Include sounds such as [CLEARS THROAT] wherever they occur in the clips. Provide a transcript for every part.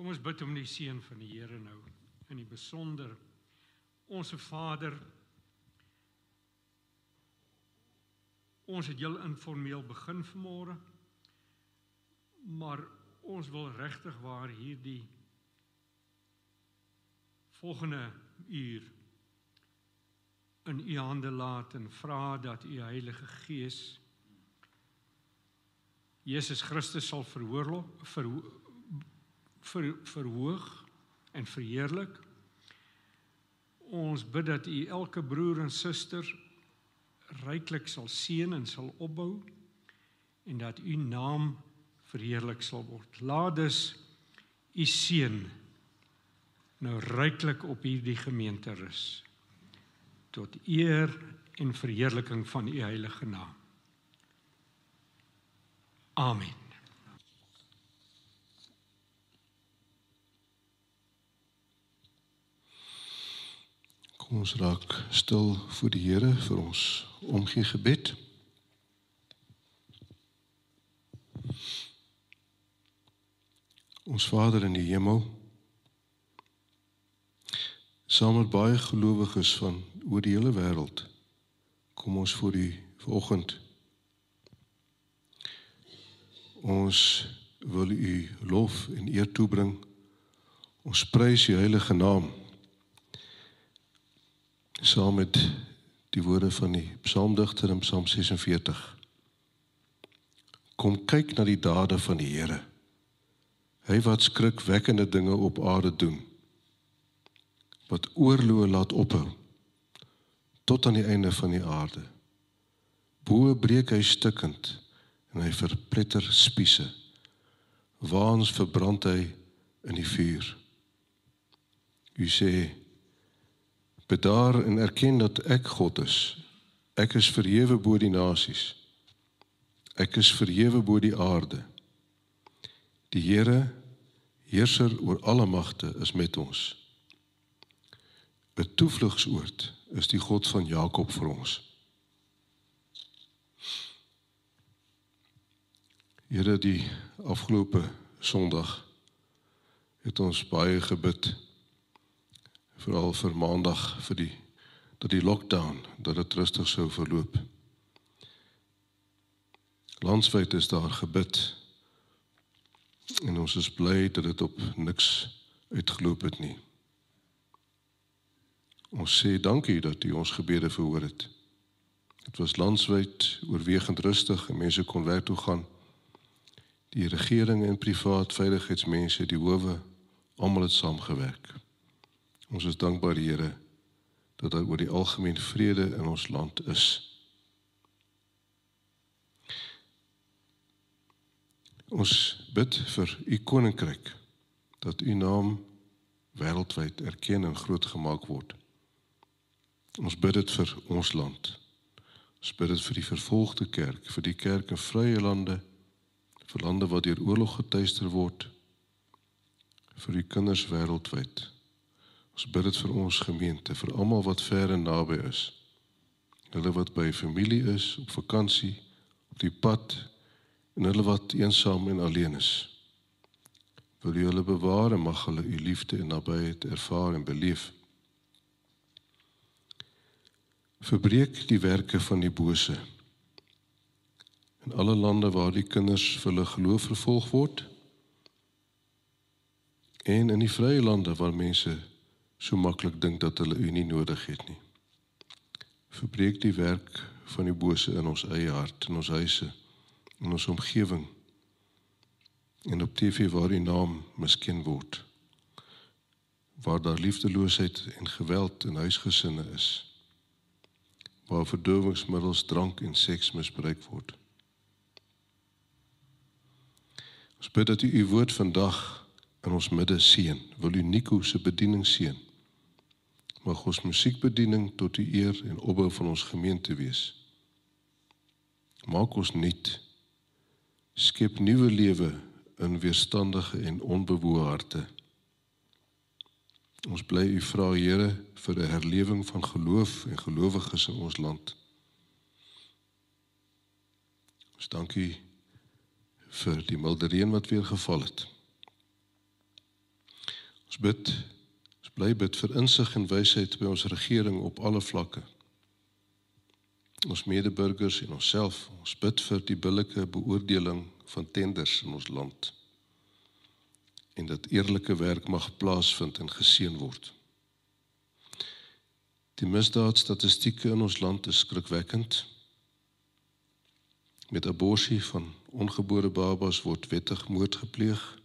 Kom ons bid om die seën van die Here nou in die besonder. Onse Vader Ons het heel informeel begin vanmôre. Maar ons wil regtig waar hierdie volgende uur in u hande laat en vra dat u Heilige Gees Jesus Christus sal verhoorlo ver, ver, verhoog en verheerlik. Ons bid dat u elke broer en suster ryklik sal seën en sal opbou en dat u naam verheerlik sal word. Laat dus u seën nou ryklik op hierdie gemeente rus tot eer en verheerliking van u heilige naam. Amen. Kom ons raak stil voor die Here vir ons omgee gebed. Ons Vader in die hemel, saam met baie gelowiges van oor die hele wêreld, kom ons voor U vanoggend Ons wil U lof en eer toebring. Ons prys U heilige naam. Saam met die woorde van die psalmdigter in Psalm 46. Kom kyk na die dade van die Here. Hy wat skrikwekkende dinge op aarde doen. Wat oorloë laat ophou tot aan die einde van die aarde. Bo breek hy stukkend en hy verpletter spiese. Waans verbrand hy in die vuur. U sê bedaar en erken dat ek God is. Ek is verhewe bo die nasies. Ek is verhewe bo die aarde. Die Here heerser oor alle magte is met ons. 'n Toevlugsoord is die God van Jakob vir ons. Here die afgelope Sondag het ons baie gebid veral vir Maandag vir die dat die lockdown dat dit rustig sou verloop. Landswyd is daar gebid en ons is bly dat dit op niks uitgeloop het nie. Ons sê dankie dat U ons gebede verhoor het. Dit was landswyd oorwegend rustig en mense kon werk toe gaan die regering en privaat veiligheidsmense, die howe, almal het saamgewerk. Ons is dankbaar Here dat daar oor die algemeen vrede in ons land is. Ons bid vir u koninkryk dat u naam wêreldwyd erken en groot gemaak word. Ons bid dit vir ons land. Ons bid dit vir die vervolgde kerk, vir die kerk in vrye lande vir lande wat deur oorlog getuister word vir die kinders wêreldwyd. Ons bid dit vir ons gemeente, vir almal wat ver en naby is. Hulle wat by familie is, op vakansie, op die pad en hulle wat eensaam en alleen is. Wil U hulle bewaar en mag hulle U liefde en nabyheid ervaar en beleef. Verbreek die werke van die bose in alle lande waar die kinders vir hulle geloof vervolg word en in die vrye lande waar mense so maklik dink dat hulle u nie nodig het nie. Verbreek die werk van die bose in ons eie hart, in ons huise, in ons omgewing en op TV waar u naam misken word. Waar daar liefdeloosheid en geweld in huisgesinne is. Waar verdowingsmiddels, drank en seks misbruik word. Ons bid dat U U woord vandag in ons midde seën. Wil U Nico se bediening seën. Mag ons musiekbediening tot U eer en opbou van ons gemeente wees. Maak ons nuut. Skep nuwe lewe in weerstandige en onbewoë harte. Ons bly U vra Here vir 'n herlewing van geloof en gelowiges in ons land. Ons dankie vir die milde reën wat weer geval het. bid, ons bly bid vir insig en wysheid by ons regering op alle vlakke. Ons medeburgers en onsself, ons bid vir die billike beoordeling van tenders in ons land en dat eerlike werk mag plaasvind en geseën word. Die misdaadstatistieke in ons land is skrikwekkend. Met abortus van ongebore babas word wettig moord gepleeg.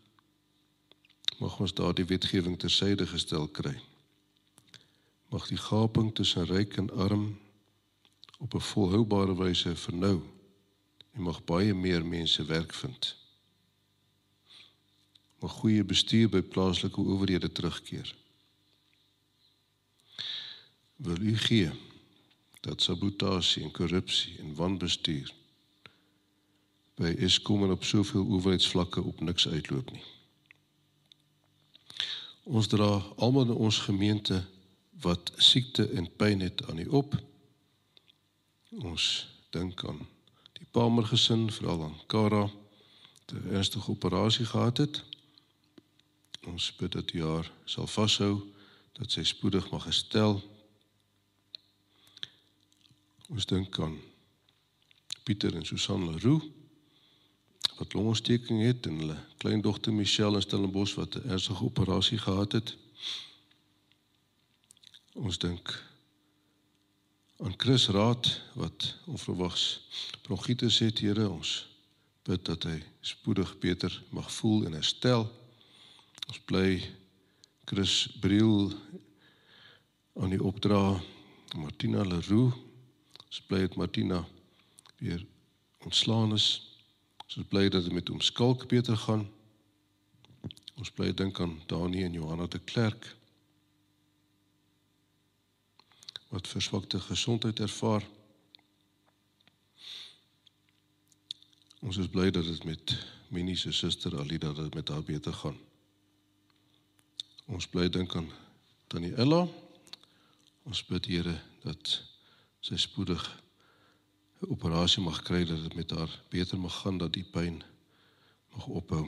Mag ons daardie wetgewing tersyde gestel kry. Mag die gaping tussen ryk en arm op 'n volhoubare wyse vernou en mag baie meer mense werk vind mag goeie bestuur by plaaslike owerhede terugkeer. Wil u gee dat sabotasie en korrupsie en wanbestuur by Eskom en op soveel owerheidsvlakke op niks uitloop nie. Ons dra almal in ons gemeente wat siekte en pyn het aan u op. Ons dink aan die Palmer gesin, veral aan Kara, wat 'n ernstige operasie gehad het. Ons bid dat U haar sal vashou dat sy spoedig mag herstel. Ons dink aan Pieter en Susan Leroux wat longontsteking het en hulle kleindogter Michelle in Stellenbosch wat 'n ernstige operasie gehad het. Ons dink aan Chris Raad wat onverwags bronchitis het, Here, ons bid dat hy spoedig beter mag voel en herstel. Ons bly Chris Briel aan die opdra Martina Leroux. Ons bly dit Martina weer ontslaan is. Ons bly dat dit met hom skalk beter gaan. Ons bly dink aan Dani en Johanna de Klerk wat verswakte gesondheid ervaar. Ons is bly dat dit met Minnie se suster Alida dat dit met haar beter gaan. Ons bly dink aan Tannie Ella. Ons bid Here dat sy spoedig operasie mag kry dat dit met haar beter mag gaan dat die pyn mag ophou.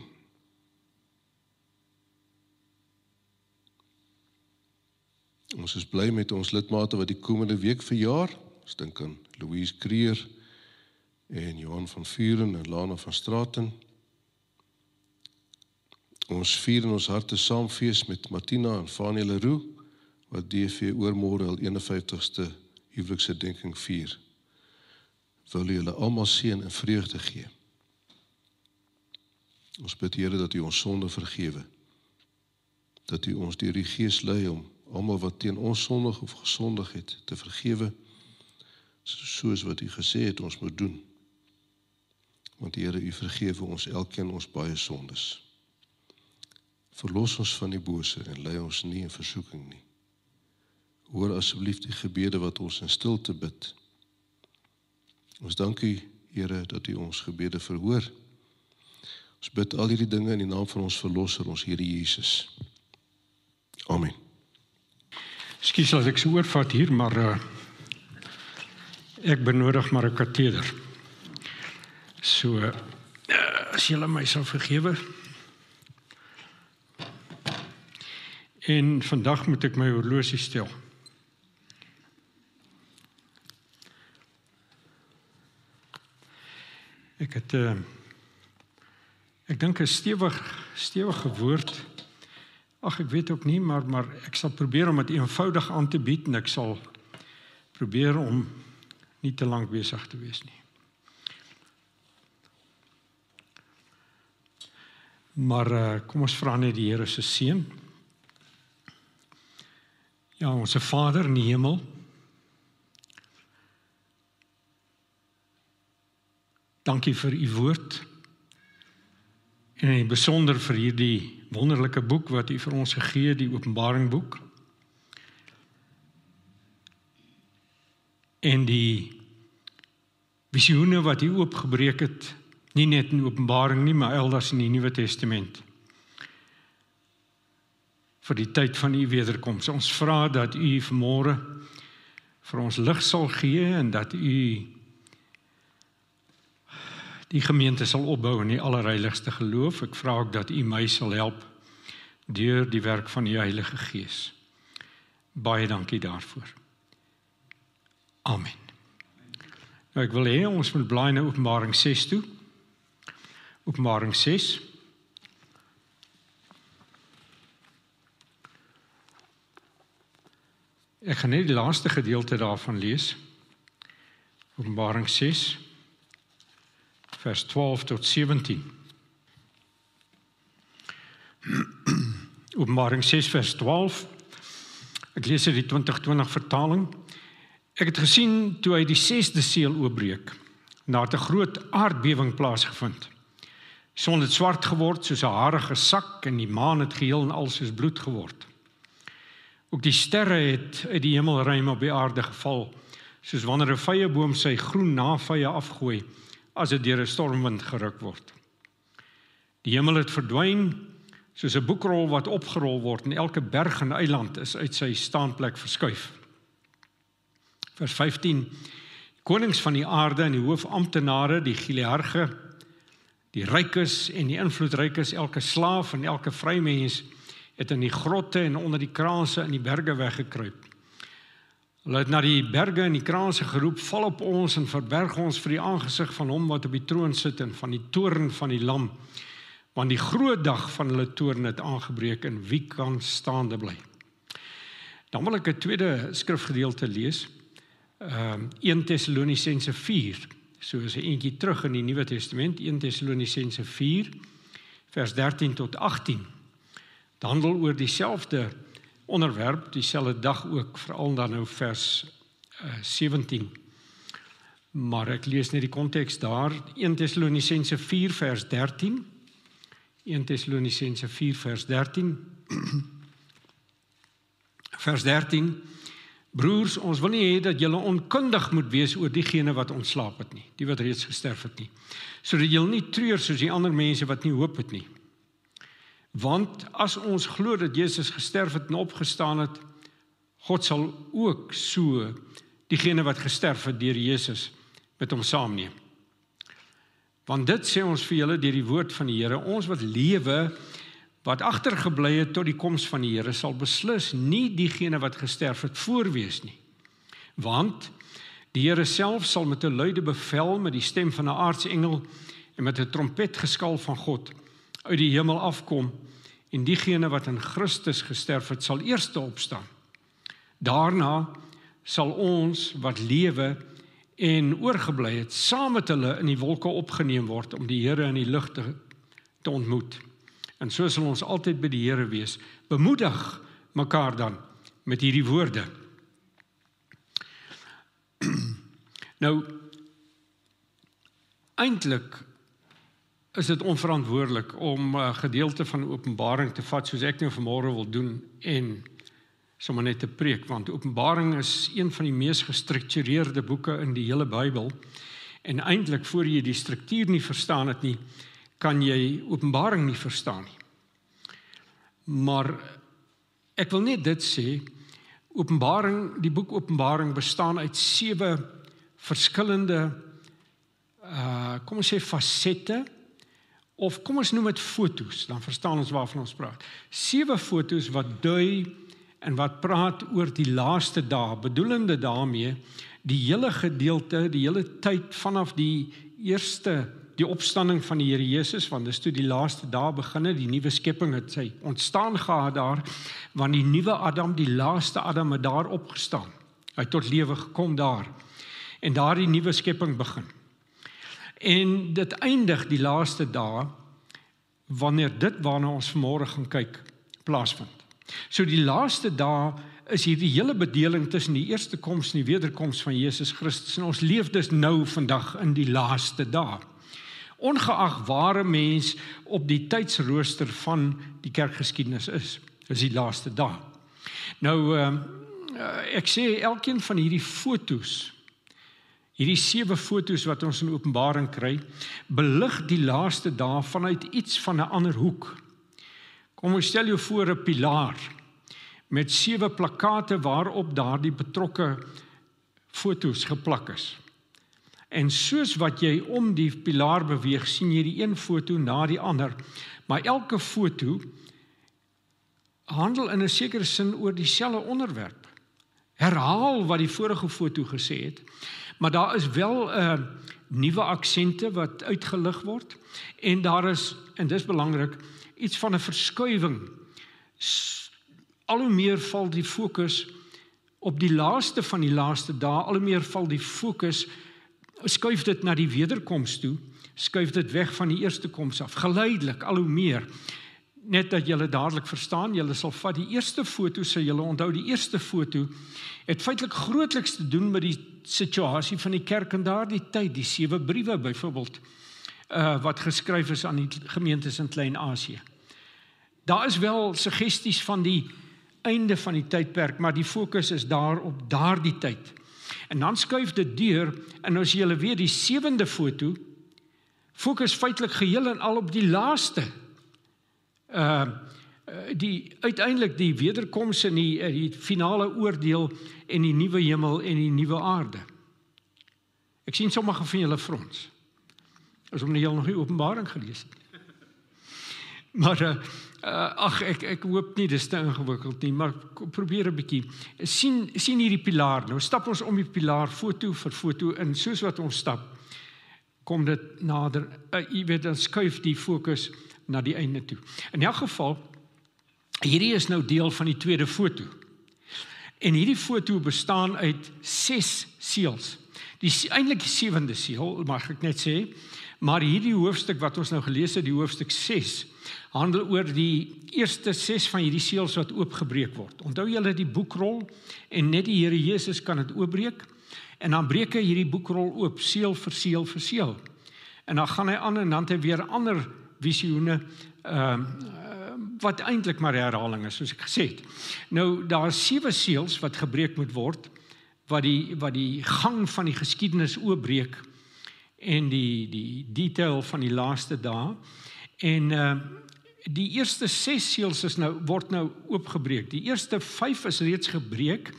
Ons is bly met ons lidmate wat die komende week verjaar. Ons dink aan Louise Creer en Johan van Vuren en Lana van Straten. Ons vier in ons harte saam fees met Martina en Fanie Leroux wat DV oormôre al 51ste huwelikse denking vier. Wil julle almal seën en vreugde gee. Ons bid Here dat U ons sonde vergewe. Dat U ons deur die Gees lei om almal wat teen ons sondig of gesondig het te vergewe soos wat U gesê het ons moet doen. Want Here, U vergewe ons elkeen ons baie sondes. Verlos ons van die bose en lei ons nie in versoeking nie. Hoor asseblief die gebede wat ons in stilte bid. Ons dank U, Here, dat U ons gebede verhoor. Ons bid al hierdie dinge in die naam van ons verlosser, ons Here Jesus. Amen. Skus as ek so oorvat hier, maar uh, ek benodig maar 'n kateder. So uh, as julle my sal vergewe, En vandag moet ek my horlosie stel. Ek het 'n eh, ek dink 'n stewig stewige woord. Ag ek weet ook nie, maar maar ek sal probeer om dit eenvoudig aan te bied en ek sal probeer om nie te lank besig te wees nie. Maar uh, kom ons vra net die Here se seën. Ja, ons Vader in die hemel. Dankie vir u woord. En in besonder vir hierdie wonderlike boek wat u vir ons gegee het, die Openbaring boek. En die visioene wat u oopgebreek het, nie net in Openbaring nie, maar elders in die Nuwe Testament vir die tyd van u wederkoms. Ons vra dat u vanmôre vir ons lig sal gee en dat u die gemeente sal opbou in die allerheiligste geloof. Ek vra ook dat u my sal help deur die werk van die Heilige Gees. Baie dankie daarvoor. Amen. Nou ek wil hê ons moet blaai na Openbaring 6 toe. Openbaring 6. Ek gaan net die laaste gedeelte daarvan lees. Openbaring 6 vers 12 tot 17. Openbaring 6 vers 12. Ek lees uit die 2020 vertaling. Ek het gesien toe hy die 6de seël oopbreek, nadat 'n groot aardbewing plaasgevind. Die son het swart geword soos 'n harige sak en die maan het geheel en al soos bloed geword. Ook die sterre het uit die hemelruim op die aarde geval, soos wanneer 'n vrye boom sy groen navye afgooi as dit deur 'n stormwind geruk word. Die hemel het verdwyn soos 'n boekrol wat opgerol word en elke berg en eiland is uit sy staanplek verskuif. Vers 15 Konings van die aarde en die hoofamptenare, die giliarge, die rykes en die invloedrykes, elke slaaf en elke vrymens het in die grotte en onder die kraanse in die berge weggekruip. Hulle het na die berge en die kraanse geroep: "Val op ons en verberg ons vir die aangesig van hom wat op die troon sit en van die toorn van die lam, want die groot dag van hulle toorn het aangebreek en wie kan staande bly?" Dan wil ek 'n tweede skrifgedeelte lees ehm um, 1 Tessalonisense 4. So is 'n eentjie terug in die Nuwe Testament, 1 Tessalonisense 4 vers 13 tot 18. Dit handel oor dieselfde onderwerp, dieselfde dag ook, veral dan nou vers uh, eh, 17. Maar ek lees net die konteks daar, 1 Tessalonisense 4 vers 13. 1 Tessalonisense 4 vers 13. [CLEARS THROAT] vers 13 Broers, ons wil nie hê dat julle onkundig moet wees oor diegene wat ontslaap het nie, die wat reeds gesterf het nie. Sodat julle nie treur soos die ander mense wat nie hoop het nie. Want as ons glo dat Jesus gesterf het en opgestaan het, God sal ook so diegene wat gesterf het deur Jesus met hom saamneem. Want dit sê ons vir julle deur die woord van die Here, ons wat lewe wat agtergebly het tot die koms van die Here sal beslis nie diegene wat gesterf het voorwees nie. Want die Here self sal met 'n luide bevel met die stem van 'n aartsengel en met 'n trompetgeskal van God uit die hemel afkom en diegene wat in Christus gesterf het sal eerste opstaan. Daarna sal ons wat lewe en oorgebly het saam met hulle in die wolke opgeneem word om die Here in die lug te, te ontmoet. En so sal ons altyd by die Here wees. Bemoedig mekaar dan met hierdie woorde. [CLEARS THROAT] nou eintlik is dit onverantwoordelik om 'n gedeelte van Openbaring te vat soos ek nou vanmôre wil doen en sommer net te preek want Openbaring is een van die mees gestruktureerde boeke in die hele Bybel. En eintlik voor jy die struktuur nie verstaan het nie, kan jy Openbaring nie verstaan nie. Maar ek wil net dit sê, Openbaring, die boek Openbaring bestaan uit sewe verskillende uh kom ons sê fasette of kom ons noem dit fotos, dan verstaan ons waarvan ons praat. Sewe fotos wat dui en wat praat oor die laaste dae, bedoelende daarmee die hele gedeelte, die hele tyd vanaf die eerste die opstanding van die Here Jesus want dis toe die laaste dae beginne die nuwe skepping het sy ontstaan gehad daar want die nuwe Adam die laaste Adam het daar opgestaan. Hy het tot lewe gekom daar. En daardie nuwe skepping begin en dit eindig die laaste dae wanneer dit waarna ons vanmôre gaan kyk plaasvind. So die laaste dae is hierdie hele bedeling tussen die eerste koms en die wederkoms van Jesus Christus. En ons leef dus nou vandag in die laaste dae. Ongeag ware mens op die tydsrooster van die kerkgeskiedenis is is die laaste dag. Nou ehm uh, ek sê elkeen van hierdie fotos hierdie sewe fotos wat ons in Openbaring kry belig die laaste dae vanuit iets van 'n ander hoek. Kom ons stel jou voor 'n pilaar met sewe plakkate waarop daardie betrokke fotos geplak is. En soos wat jy om die pilaar beweeg, sien jy die een foto na die ander. Maar elke foto handel in 'n sekere sin oor dieselfde onderwerp. Herhaal wat die vorige foto gesê het, maar daar is wel 'n uh, nuwe aksente wat uitgelig word en daar is en dis belangrik iets van 'n verskuiwing. Al hoe meer val die fokus op die laaste van die laaste dae, al hoe meer val die fokus skuif dit na die wederkoms toe, skuif dit weg van die eerste koms af, geleidelik al hoe meer. Net dat julle dadelik verstaan, julle sal vat die eerste foto, sê julle onthou die eerste foto het feitelik grootliks te doen met die situasie van die kerk in daardie tyd, die sewe briewe byvoorbeeld uh wat geskryf is aan die gemeentes in Klein-Asië. Daar is wel suggesties van die einde van die tydperk, maar die fokus is daar op daardie tyd. En dan skuif dit deur en as jy julle weer die sewende foto fokus feitelik geheel en al op die laaste uh die uiteindelik die wederkoms en die uh, die finale oordeel en die nuwe hemel en die nuwe aarde. Ek sien sommige van julle frons. As om nie nog die Openbaring gelees het. [LAUGHS] Maar uh, uh ag ek ek hoop nie dis te ingewikkeld nie, maar probeer 'n bietjie sien sien hierdie pilaar. Nou stap ons om die pilaar foto vir foto in soos wat ons stap kom dit nader. Uh, jy weet dan skuif die fokus na die einde toe. In elk geval hierdie is nou deel van die tweede foto. En hierdie foto bestaan uit 6 seels. Die eintlik die sewende seël, mag ek net sê, maar hierdie hoofstuk wat ons nou gelees het, die hoofstuk 6 handel oor die eerste 6 van hierdie seels wat oopgebreek word. Onthou julle die boekrol en net die Here Jesus kan dit oopbreek en dan breek hy hierdie boekrol oop seël vir seël vir seël. En dan gaan hy aan en dan het hy weer ander visioene ehm uh, wat eintlik maar herhaling is soos ek gesê het. Nou daar sewe seels wat gebreek moet word wat die wat die gang van die geskiedenis oopbreek en die die detail van die laaste dae en uh die eerste 6 seels is nou word nou oopgebreek. Die eerste 5 is reeds gebreek.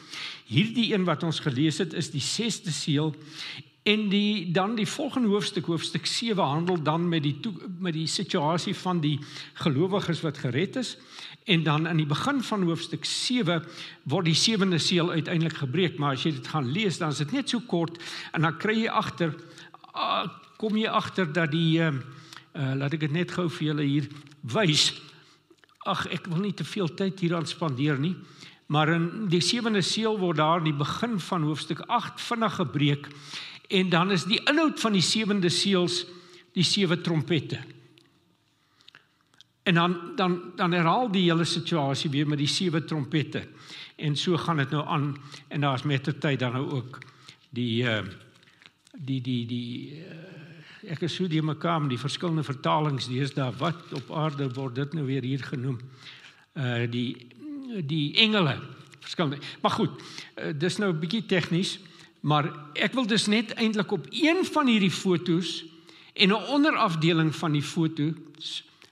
Hierdie een wat ons gelees het is die 6ste seël en die dan die volgende hoofstuk hoofstuk 7 handel dan met die toe, met die situasie van die gelowiges wat gered is. En dan aan die begin van hoofstuk 7 word die sewende seël uiteindelik gebreek. Maar as jy dit gaan lees dan is dit net so kort en dan kry jy agter uh, kom jy agter dat die uh, laat ek dit net gou vir julle hier wys. Ag, ek wil nie te veel tyd hieraan spandeer nie, maar in die sewende seël word daar in die begin van hoofstuk 8 vinnig gebreek en dan is die inhoud van die sewende seëls die sewe trompette. En dan dan dan herhaal die hele situasie weer met die sewe trompette. En so gaan dit nou aan en daar's met ter tyd dan nou ook die uh die die die uh, ek is so die mekaar met die verskillende vertalings deesdae wat op aarde word dit nou weer hier genoem. Uh die die engele verskillende. Maar goed, uh, dis nou 'n bietjie tegnies, maar ek wil dus net eintlik op een van hierdie fotos en 'n onderafdeling van die foto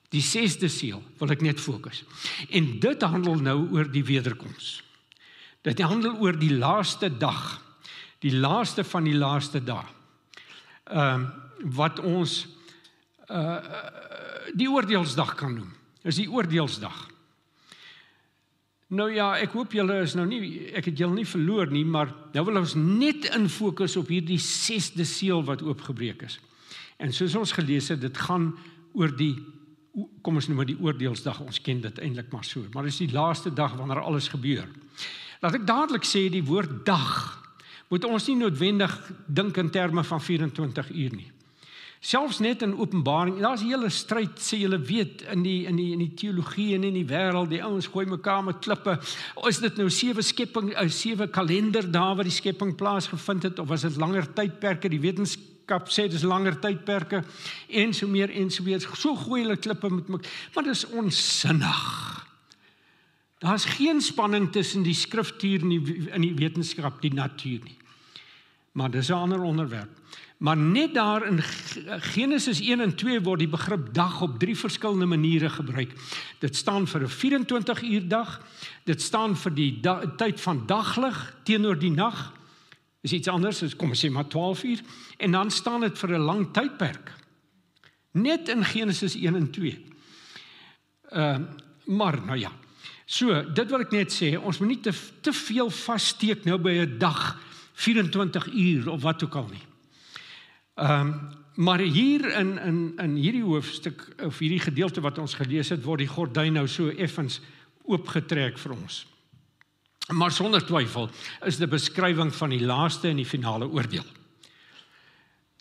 die 6de seël wil ek net fokus. En dit handel nou oor die wederkoms. Dit handel oor die laaste dag. Die laaste van die laaste dae. Ehm uh, wat ons uh die oordeelsdag kan noem. Is die oordeelsdag. Nou ja, ek hoop julle is nou nie ek het julle nie verloor nie, maar nou wil ons net in fokus op hierdie 6de seël wat oopgebreek is. En soos ons gelees het, dit gaan oor die kom ons noem dit die oordeelsdag. Ons ken dit eintlik maar so, maar dis die laaste dag wanneer alles gebeur. Laat ek dadelik sê die woord dag moet ons nie noodwendig dink in terme van 24 uur nie. Selfs net in Openbaring, daar's 'n hele stryd sê julle weet in die in die in die teologie en in die wêreld, die ouens gooi mekaar met klippe. Is dit nou sewe skepping, ou sewe kalender daar waar die skepping plaasgevind het of was dit langer tydperke? Die wetenskap sê dis langer tydperke en so meer en so weer. So gooi hulle klippe met mekaar, maar dis onsinnig. Daar's geen spanning tussen die skriftuur en die in die wetenskap, die natuur nie. Maar dis 'n ander onderwerp. Maar net daar in Genesis 1 en 2 word die begrip dag op drie verskillende maniere gebruik. Dit staan vir 'n 24 uur dag. Dit staan vir die da tyd van daglig teenoor die nag. Is iets anders, as kom ons sê maar 12 uur en dan staan dit vir 'n lang tydperk. Net in Genesis 1 en 2. Ehm uh, maar nou ja. So, dit wil ek net sê, ons moet nie te te veel vassteek nou by 'n dag 24 uur of wat ook al nie. Ehm um, maar hier in in in hierdie hoofstuk of hierdie gedeelte wat ons gelees het, word die gordyn nou so effens oopgetrek vir ons. Maar sonder twyfel is dit 'n beskrywing van die laaste en die finale oordeel.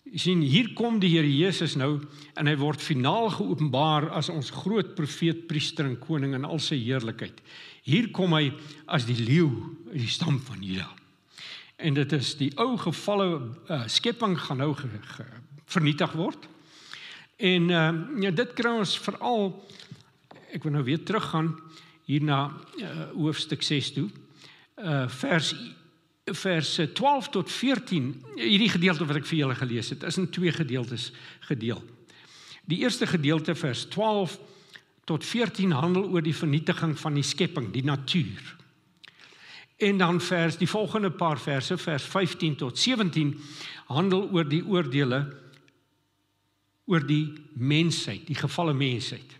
Jy sien hier kom die Here Jesus nou en hy word finaal geopenbaar as ons groot profeet, priester en koning in al sy heerlikheid. Hier kom hy as die leeu uit die stam van Juda. En dit is die ou gevalle uh, skepping gaan nou ge, ge, vernietig word. En uh, ja dit kry ons veral ek wil nou weer teruggaan hier na uh, hoofstuk 6 toe. Uh vers verse 12 tot 14 hierdie gedeelte wat ek vir julle gelees het is in twee gedeeltes gedeel. Die eerste gedeelte vers 12 tot 14 handel oor die vernietiging van die skepping, die natuur. En dan vers die volgende paar verse vers 15 tot 17 handel oor die oordeele oor die mensheid, die gefalle mensheid.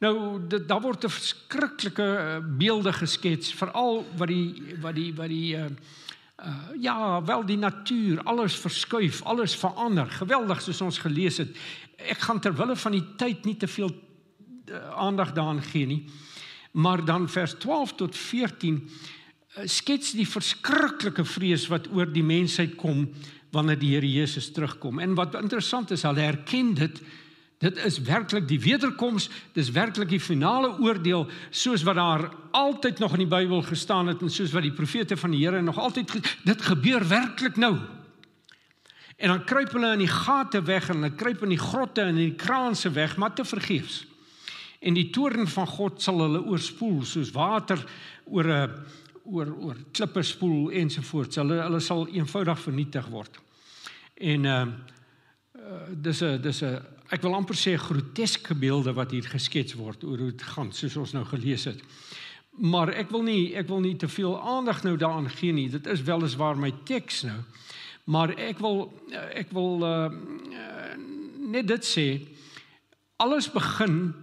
Nou dit, daar word 'n verskriklike eh, beelde geskets veral wat die wat die wat die uh, uh ja, wel die natuur, alles verskuif, alles verander. Geweldig soos ons gelees het. Ek gaan ter wille van die tyd nie te veel uh, aandag daaraan gee nie. Maar dan vers 12 tot 14 uh, skets die verskriklike vrees wat oor die mensheid kom wanneer die Here Jesus terugkom. En wat interessant is, hulle erken dit Dit is werklik die wederkoms, dis werklik die finale oordeel soos wat daar altyd nog in die Bybel gestaan het en soos wat die profete van die Here nog altyd dit gebeur werklik nou. En dan kruip hulle in die gate weg en hulle kruip in die grotte en in die kraanse weg, maar te vergeefs. En die toorn van God sal hulle oorspoel soos water oor 'n oor oor klippe spoel ensovoorts. Hulle hulle sal eenvoudig vernietig word. En uh, uh dis 'n dis 'n ek wil amper sê groteske beelde wat hier geskets word oor hoe dit gaan soos ons nou gelees het. Maar ek wil nie ek wil nie te veel aandag nou daaraan gee nie. Dit is weliswaar my teks nou. Maar ek wil ek wil uh, net dit sê alles begin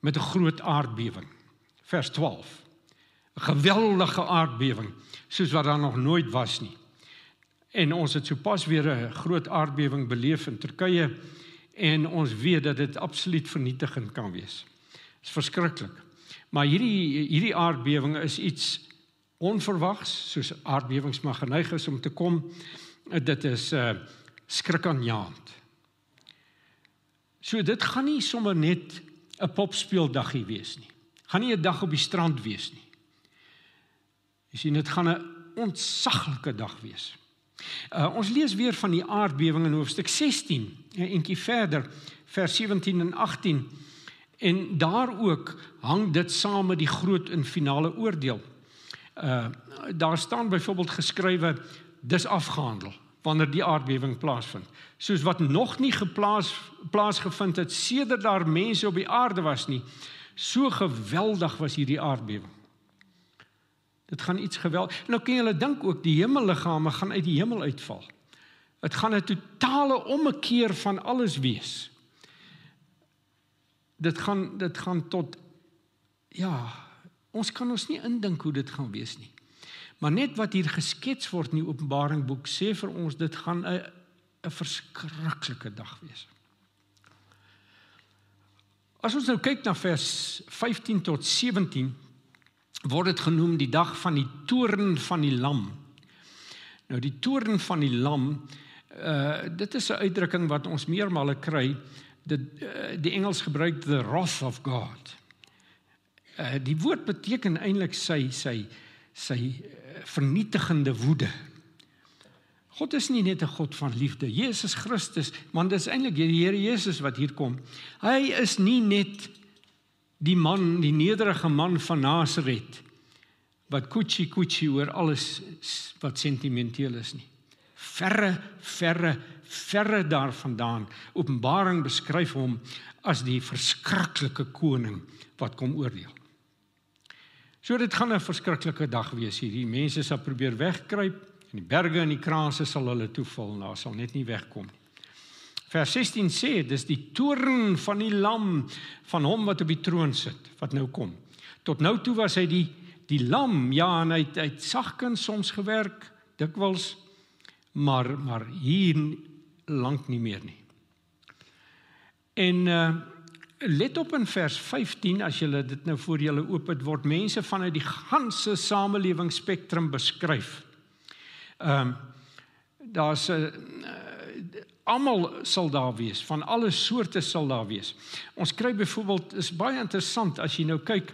met 'n groot aardbewing. Vers 12. 'n Geweldige aardbewing soos wat daar nog nooit was nie. En ons het sopas weer 'n groot aardbewing beleef in Turkye en ons weet dat dit absoluut vernietigend kan wees. Dit is verskriklik. Maar hierdie hierdie aardbewing is iets onverwags, soos aardbewings mag geneig is om te kom. Dit is 'n uh, skrikaanjaend. So dit gaan nie sommer net 'n popspeeldaggie wees nie. Gaan nie 'n dag op die strand wees nie. Jy sien dit gaan 'n ontsaglike dag wees. Uh, ons lees weer van die aardbewing in hoofstuk 16, 'n entjie verder, vers 17 en 18. En daar ook hang dit saam met die groot en finale oordeel. Uh daar staan byvoorbeeld geskrywe dis afgehandel wanneer die aardbewing plaasvind. Soos wat nog nie geplaas plaasgevind het sedert daar mense op die aarde was nie. So geweldig was hierdie aardbewing. Dit gaan iets geweld. Nou kan julle dink ook die hemelliggame gaan uit die hemel uitval. Dit gaan 'n totale ommekeer van alles wees. Dit gaan dit gaan tot ja, ons kan ons nie indink hoe dit gaan wees nie. Maar net wat hier geskets word in die Openbaring boek sê vir ons dit gaan 'n 'n verskriklike dag wees. As ons nou kyk na vers 15 tot 17 word dit genoem die dag van die toorn van die lam. Nou die toorn van die lam uh dit is 'n uitdrukking wat ons meermale kry. Dit uh, die Engels gebruik the wrath of God. Uh die woord beteken eintlik sy sy sy vernietigende woede. God is nie net 'n God van liefde. Jesus Christus, want dit is eintlik die Here Jesus wat hier kom. Hy is nie net die man, die nederige man van Nasaret wat kuchi kuchi oor alles wat sentimenteel is nie. Verre, verre, verre daarvandaan. Openbaring beskryf hom as die verskriklike koning wat kom oordeel. So dit gaan 'n verskriklike dag wees hier. Die mense sal probeer wegkruip en die berge en die kraanse sal hulle toeval en daar sal net nie wegkom nie. Vers 16 sê dis die toorn van die lam van hom wat op die troon sit wat nou kom. Tot nou toe was hy die die lam, ja, en hy het, hy het sagkens soms gewerk, dikwels maar maar hier lank nie meer nie. En uh let op in vers 15 as jy dit nou voor julle oop het word mense vanuit die ganse samelewing spektrum beskryf. Ehm um, daar's 'n uh, almal sal daar wees, van alle soorte sal daar wees. Ons kry byvoorbeeld is baie interessant as jy nou kyk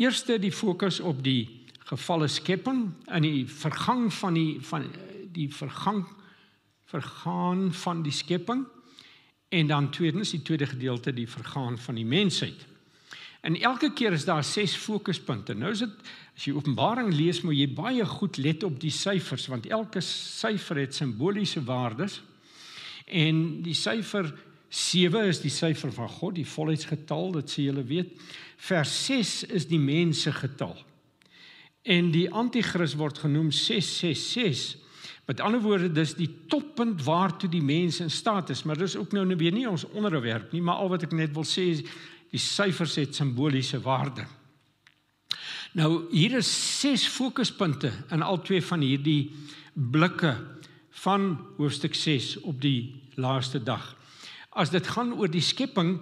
eerste die fokus op die gevalle skepping en die vergang van die van die vergang vergaan van die skepping en dan tweedens die tweede gedeelte die vergaan van die mensheid. En elke keer is daar ses fokuspunte. Nou is dit as jy Openbaring lees, moet jy baie goed let op die syfers want elke syfer het simboliese waardes. En die syfer 7 is die syfer van God, die volheidsgetal, dit sê julle weet. Vers 6 is die mense getal. En die anti-kris word genoem 666 Met ander woorde, dis die toppunt waartoe die mens in staat is, maar dis ook nou net weer nie ons onderwerp nie, maar al wat ek net wil sê is die syfers het simboliese waarde. Nou hier is ses fokuspunte in al twee van hierdie blikke van hoofstuk 6 op die laaste dag. As dit gaan oor die skepping,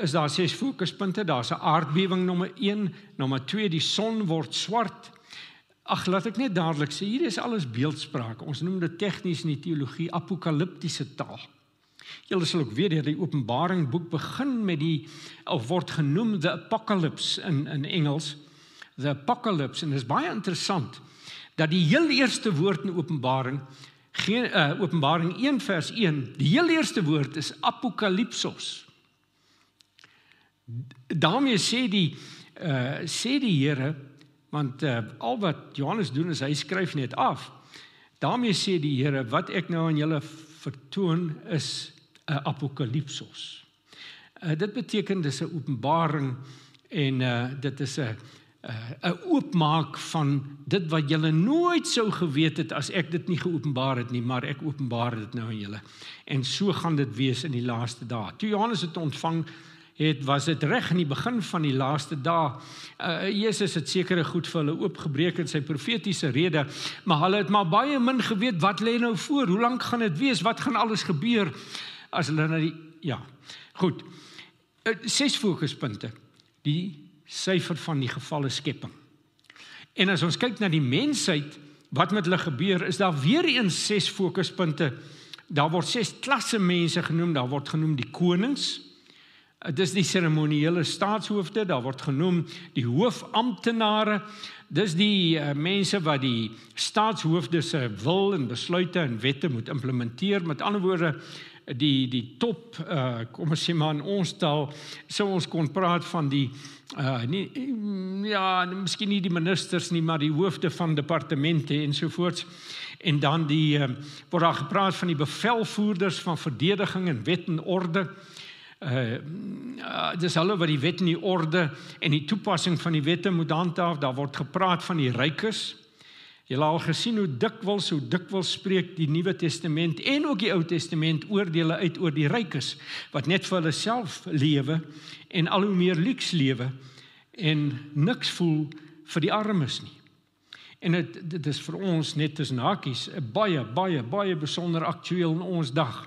is daar ses fokuspunte. Daar's 'n aardbewing nommer 1, nommer 2 die son word swart, Ag, laat ek net dadelik sê, hier is alles beeldspraak. Ons noem dit tegnies in die teologie apokaliptiese taal. Julle sal ook weet dat die Openbaring boek begin met die of word genoem the apocalypse in in Engels, the apocalypse en dit is baie interessant dat die heel eerste woord in Openbaring geen uh, Openbaring 1 vers 1, die heel eerste woord is apokalipsos. daarmee sê die uh, sê die Here want uh, al wat Johannes doen is hy skryf net af. daarmee sê die Here wat ek nou aan julle vertoon is 'n apokalipsos. Uh, dit beteken dis 'n openbaring en uh, dit is 'n 'n oopmaak van dit wat julle nooit sou geweet het as ek dit nie geopenbaar het nie, maar ek openbaar dit nou aan julle. En so gaan dit wees in die laaste dae. Toe Johannes dit ontvang, het was dit reg in die begin van die laaste dae. Uh, Jesus het sekere goed vir hulle oopgebreek in sy profetiese rede, maar hulle het maar baie min geweet wat lê nou voor. Hoe lank gaan dit wees? Wat gaan alles gebeur as hulle na die ja. Goed. Uh, ses fokuspunte. Die syfer van die gevalle skepping. En as ons kyk na die mensheid, wat met hulle gebeur, is daar weer eens ses fokuspunte. Daar word ses klasse mense genoem, daar word genoem die konings, Dis die seremoniele staatshoofde, daar word genoem die hoofamptenare. Dis die uh, mense wat die staatshoofde se wil en besluite en wette moet implementeer. Met ander woorde, die die top uh kom ons sê maar in ons taal sou ons kon praat van die uh nie ja, miskien nie die ministers nie, maar die hoofde van departemente ensovoorts. En dan die uh, word daar gepraat van die bevelvoerders van verdediging en wet en orde. Uh dis hulle wat die wet en die orde en die toepassing van die wette moet handhaaf. Daar word gepraat van die rykes. Jy al gesien hoe dikwels hoe dikwels spreek die Nuwe Testament en ook die Ou Testament oordeele uit oor die rykes wat net vir hulle self lewe en al hoe meer luks lewe en niks voel vir die armes nie. En dit dit is vir ons net tussen hakies 'n baie baie baie besonder aktueel in ons dag.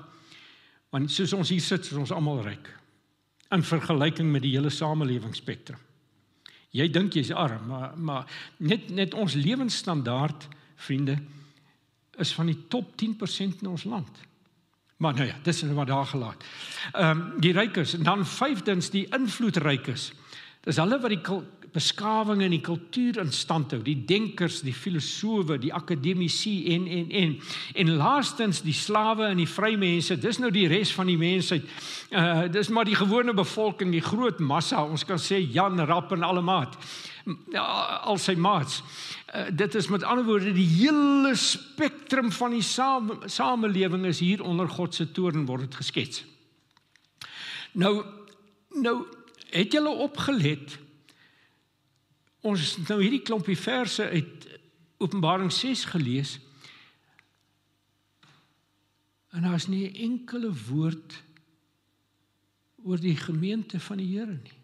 Want soos ons hier sit, is ons almal ryk in vergelyking met die hele samelewingsspektrum. Jy dink jy's arm, maar maar net net ons lewensstandaard, vriende, is van die top 10% in ons land. Maar nou ja, dis net wat daar gelaat. Ehm um, die rykes en dan vyfdens die invloedrykes. Dis hulle wat die beskawing en die kultuur in stand hou, die denkers, die filosowe, die akademici en en en en laastens die slawe en die vrymense. Dis nou die res van die mensheid. Uh dis maar die gewone bevolking, die groot massa. Ons kan sê Jan Rapp en alle maat. Ja, al sy maats. Uh, dit is met ander woorde die hele spektrum van die same, samelewing is hier onder God se toorn word dit geskets. Nou nou het julle opgelet Ons het nou hierdie klompie verse uit Openbaring 6 gelees. En daar's nie 'n enkele woord oor die gemeente van die Here nie.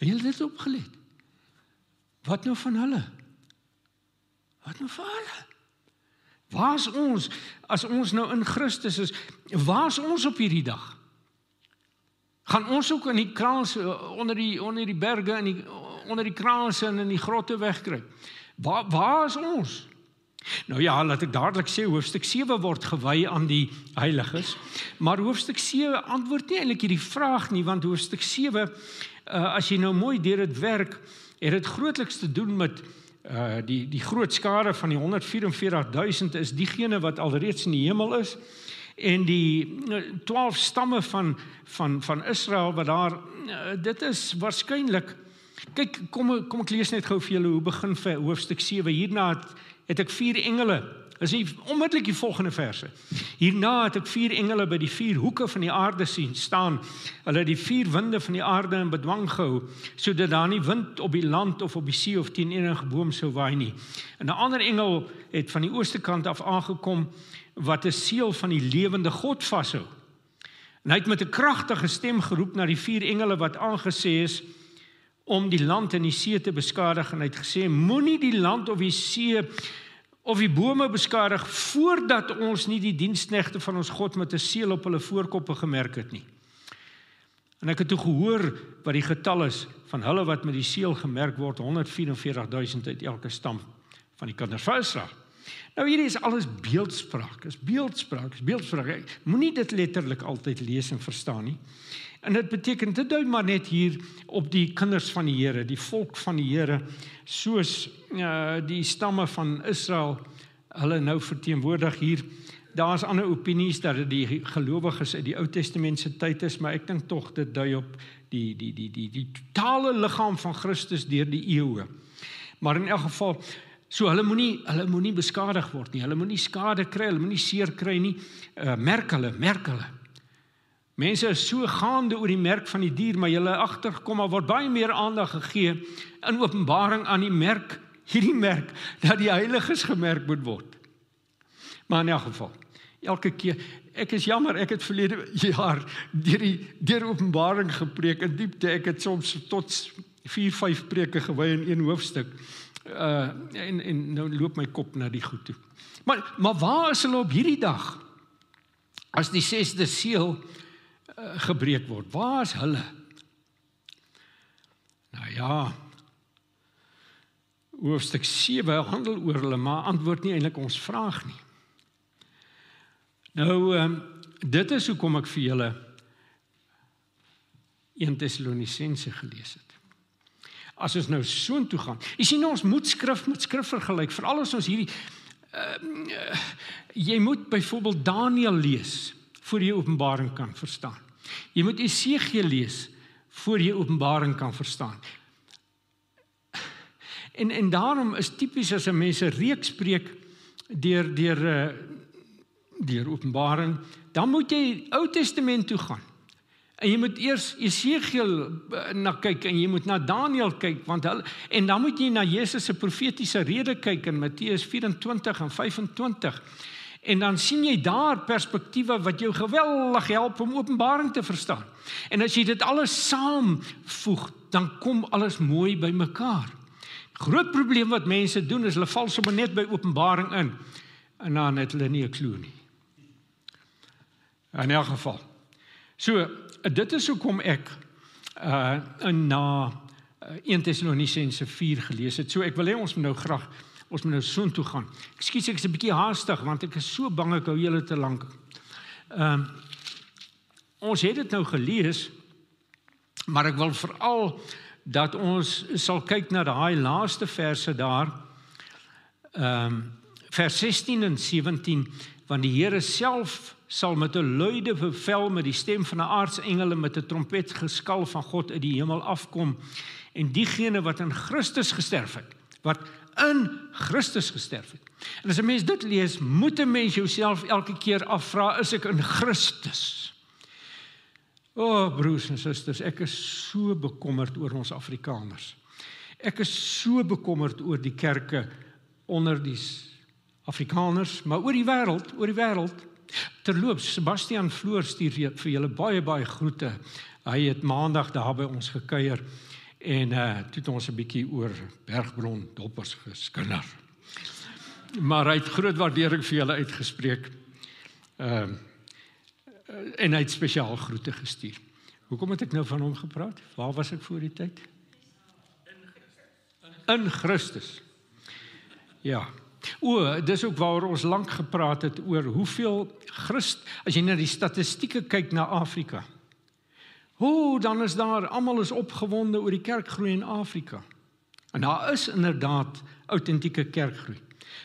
Het julle dit opgelet? Wat nou van hulle? Wat nou van hulle? Waar's ons as ons nou in Christus is? Waar's ons op hierdie dag? Gaan ons ook in die kraans onder die onder die berge in die onder die kraanse en in die grotte wegkruip? Waar waar is ons? Nou ja, laat ek dadelik sê hoofstuk 7 word gewy aan die heiliges, maar hoofstuk 7 antwoord nie eintlik hierdie vraag nie want hoofstuk 7 uh, as jy nou mooi deur dit werk, het dit grootliks te doen met uh die die groot skare van die 144000 is diegene wat alreeds in die hemel is en die 12 stamme van van van Israel wat daar uh, dit is waarskynlik kyk kom kom ek lees net gou vir julle hoe begin vir hoofstuk 7 hierna het, het ek vier engele As jy onmiddellik die volgende verse. Hierna het ek vier engele by die vier hoeke van die aarde sien staan. Hulle het die vier winde van die aarde in bedwang gehou sodat daar nie wind op die land of op die see of teen enige boom sou waai nie. En 'n ander engel het van die ooste kant af aangekom wat 'n seël van die lewende God vashou. En hy het met 'n kragtige stem geroep na die vier engele wat aangesê is om die land en die see te beskadig en hy het gesê moenie die land of die see of die bome beskadig voordat ons nie die diensknegte van ons God met 'n seël op hulle voorkoppe gemerk het nie. En ek het toe gehoor wat die getal is van hulle wat met die seël gemerk word 144000 uit elke stam van die kinders van Israel. Nou hierdie is alles beeldspraak. Is beeldspraak, is beeldspraak. Moenie dit letterlik altyd lees en verstaan nie. En dit beteken dit dui maar net hier op die kinders van die Here, die volk van die Here, soos uh die stamme van Israel hulle nou verteenwoordig hier. Daar's ander opinies dat dit die gelowiges uit die Ou Testament se tyd is, maar ek dink tog dit dui op die die die die die totale liggaam van Christus deur die eeue. Maar in elk geval So hulle moenie hulle moenie beskadig word nie. Hulle moenie skade kry, hulle moenie seer kry nie. Uh merk hulle, merk hulle. Mense is so gaande oor die merk van die dier, maar hulle agterkom maar word baie meer aandag gegee in Openbaring aan die merk, hierdie merk dat die heiliges gemerk moet word. Maar in elk geval, elke keer ek is jammer, ek het verlede jaar deur die deur Openbaring gepreek in diepte. Ek het soms tot 4, 5 preke gewy in een hoofstuk. Uh en en nou loop my kop na die goed toe. Maar maar waar is hulle op hierdie dag? As die 6de seël gebreek word. Waar is hulle? Nou ja. Hoofstuk 7 handel oor hulle, maar antwoord nie eintlik ons vraag nie. Nou ehm dit is hoekom ek vir julle 1 Tessalonisense gelees het. As ons nou soontoe gaan. Jy sien ons moet skrif met skrif vergelyk, veral as ons hierdie uh, jy moet byvoorbeeld Daniël lees voor jy Openbaring kan verstaan. Jy moet Esegiel lees voor jy Openbaring kan verstaan. En en daarom is tipies as 'n mens 'n reeks preek deur deur uh deur Openbaring, dan moet jy Ou Testament toe gaan. En jy moet eers Esegiel uh, na kyk en jy moet na Daniël kyk want hulle en dan moet jy na Jesus se profetiese rede kyk in Matteus 24 en 25. En dan sien jy daar perspektiewe wat jou geweldig help om Openbaring te verstaan. En as jy dit alles saamvoeg, dan kom alles mooi bymekaar. Groot probleem wat mense doen is hulle val sommer net by Openbaring in en dan het hulle nie 'n klou nie. In elk geval. So, dit is hoekom ek uh in na 1 Tessalonisense 4 gelees het. So ek wil hê ons moet nou graag ons moet nou soontoe gaan. Ekskuus ek is 'n bietjie haastig want ek is so bang ek hou julle te lank. Ehm um, ons het dit nou gelees maar ek wil veral dat ons sal kyk na daai laaste verse daar. Ehm um, vers 16 en 17 want die Here self sal met 'n luide bevel met die stem van 'n aartsengele met 'n trompet geskal van God uit die hemel afkom en diegene wat in Christus gesterf het wat in Christus gesterf het. En as 'n mens dit lees, moet 'n mens jouself elke keer afvra, is ek in Christus? O, oh, broers en susters, ek is so bekommerd oor ons Afrikaners. Ek is so bekommerd oor die kerke onder die Afrikaners, maar oor die wêreld, oor die wêreld. Terloops, Sebastian Floor stuur vir julle baie baie groete. Hy het maandag daar by ons gekuier en uh toe het ons 'n bietjie oor Bergbron doppers geskinder. Maar hy het groot waardering vir julle uitgespreek. Ehm uh, en hy het spesiaal groete gestuur. Hoekom het ek nou van hom gepraat? Waar was ek voor die tyd? In Christus. Ja. O, dis ook waar ons lank gepraat het oor hoeveel Christ as jy na die statistieke kyk na Afrika. Hoe dan is daar almal is opgewonde oor die kerkgroei in Afrika. En daar is inderdaad autentieke kerkgroei.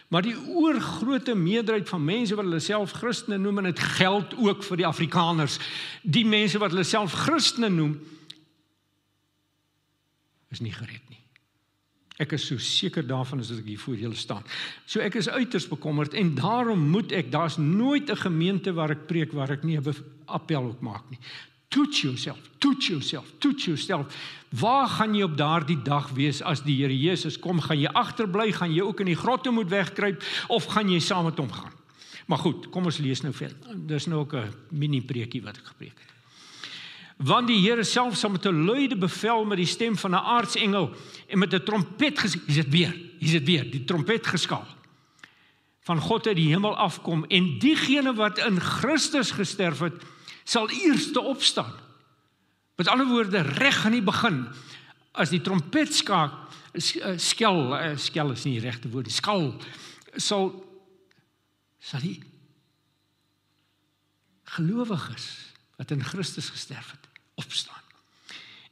Maar die oorgrootste meerderheid van mense wat hulle self Christene noem en dit geld ook vir die Afrikaners, die mense wat hulle self Christene noem is nie gered nie. Ek is so seker daarvan as ek hier voor julle staan. So ek is uiters bekommerd en daarom moet ek daar's nooit 'n gemeente waar ek preek waar ek nie 'n appel ook maak nie. Toets jouself, toets jouself, toets jouself. Waar gaan jy op daardie dag wees as die Here Jesus kom? Gaan jy agterbly? Gaan jy ook in die grotte moet wegkruip of gaan jy saam met hom gaan? Maar goed, kom ons lees nou verder. Dis nou ook 'n mini preekie wat ek gepreek het want die Here self sal met 'n luide bevel met die stem van 'n aartsengel en met 'n trompet gesê, is dit weer, is dit weer, die trompet geskaal. Van God uit die hemel afkom en diegene wat in Christus gesterf het, sal eerste opstaan. Met ander woorde, reg aan die begin as die trompet skaak, eh, skel, eh, skel is nie die regte woord, skal sal sal die gelowiges wat in Christus gesterf het, opstaan.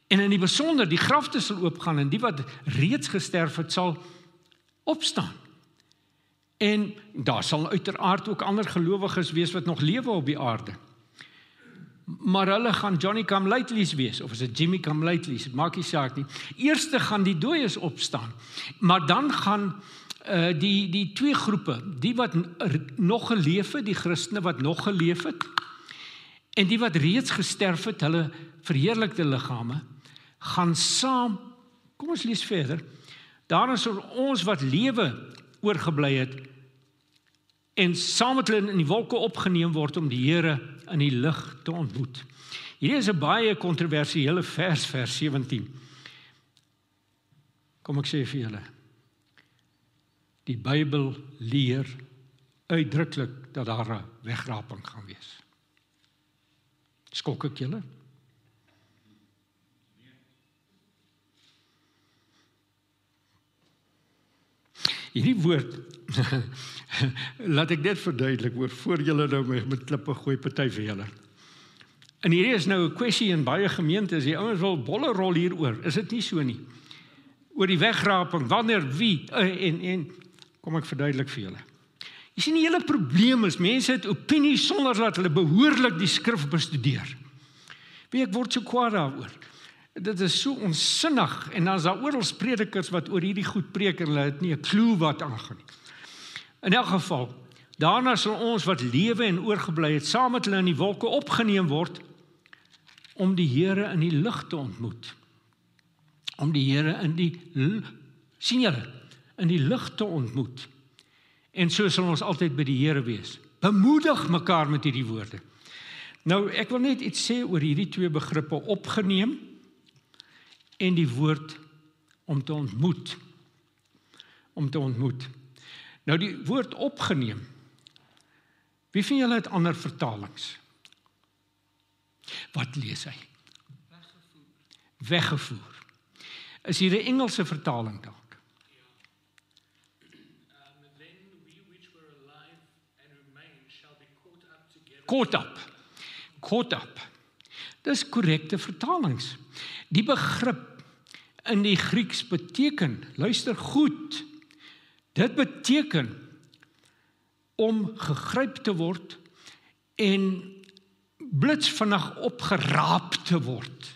En in die besonder die grafte sal oopgaan en die wat reeds gesterf het sal opstaan. En daar sal uiteraard ook ander gelowiges wees wat nog lewe op die aarde. Maar hulle gaan Johnny Come Lately's wees of is dit Jimmy Come Lately's, maak nie saak nie. Eerste gaan die dooies opstaan. Maar dan gaan uh die die twee groepe, die wat nog geleef het, die Christene wat nog geleef het, En die wat reeds gesterf het, hulle verheerlikte liggame, gaan saam. Kom ons lees verder. Daarna sal ons wat lewe oorgebly het en saam met hulle in die wolke opgeneem word om die Here in die lig te ontmoet. Hierdie is 'n baie kontroversiële vers vers 17. Kom ek sê vir julle. Die Bybel leer uitdruklik dat daar 'n wegraping gaan wees. Skok ek julle? Hierdie woord [LAUGHS] laat ek net verduidelik oor voor julle nou met klippe gooi party vir julle. En hierdie is nou 'n kwessie in baie gemeentes. Die ouens wil bolle rol hieroor. Is dit nie so nie? Oor die wegraping, wanneer wie eh, en en kom ek verduidelik vir julle. Jy sien die hele probleem is mense het opinies sonder dat hulle behoorlik die skrif bestudeer. Wie ek word so kwaad daaroor. Dit is so onsinnig en dan is daar oral predikers wat oor hierdie goed preek en hulle het nie 'n klou wat aangaan nie. In elk geval, daarna sal ons wat lewe en oorgebly het saam met hulle in die wolke opgeneem word om die Here in die lig te ontmoet. Om die Here in die sien julle in die lig te ontmoet. En so sal ons altyd by die Here wees. Bemoedig mekaar met hierdie woorde. Nou ek wil net iets sê oor hierdie twee begrippe opgeneem en die woord om te ontmoet. Om te ontmoet. Nou die woord opgeneem. Wie van julle het ander vertalings? Wat lees hy? Weggevoer. Weggevoer. Is hier 'n Engelse vertaling daar? caught up. Caught up. Dis korrekte vertalings. Die begrip in die Grieks beteken, luister goed. Dit beteken om gegryp te word en blits vinnig opgeraap te word.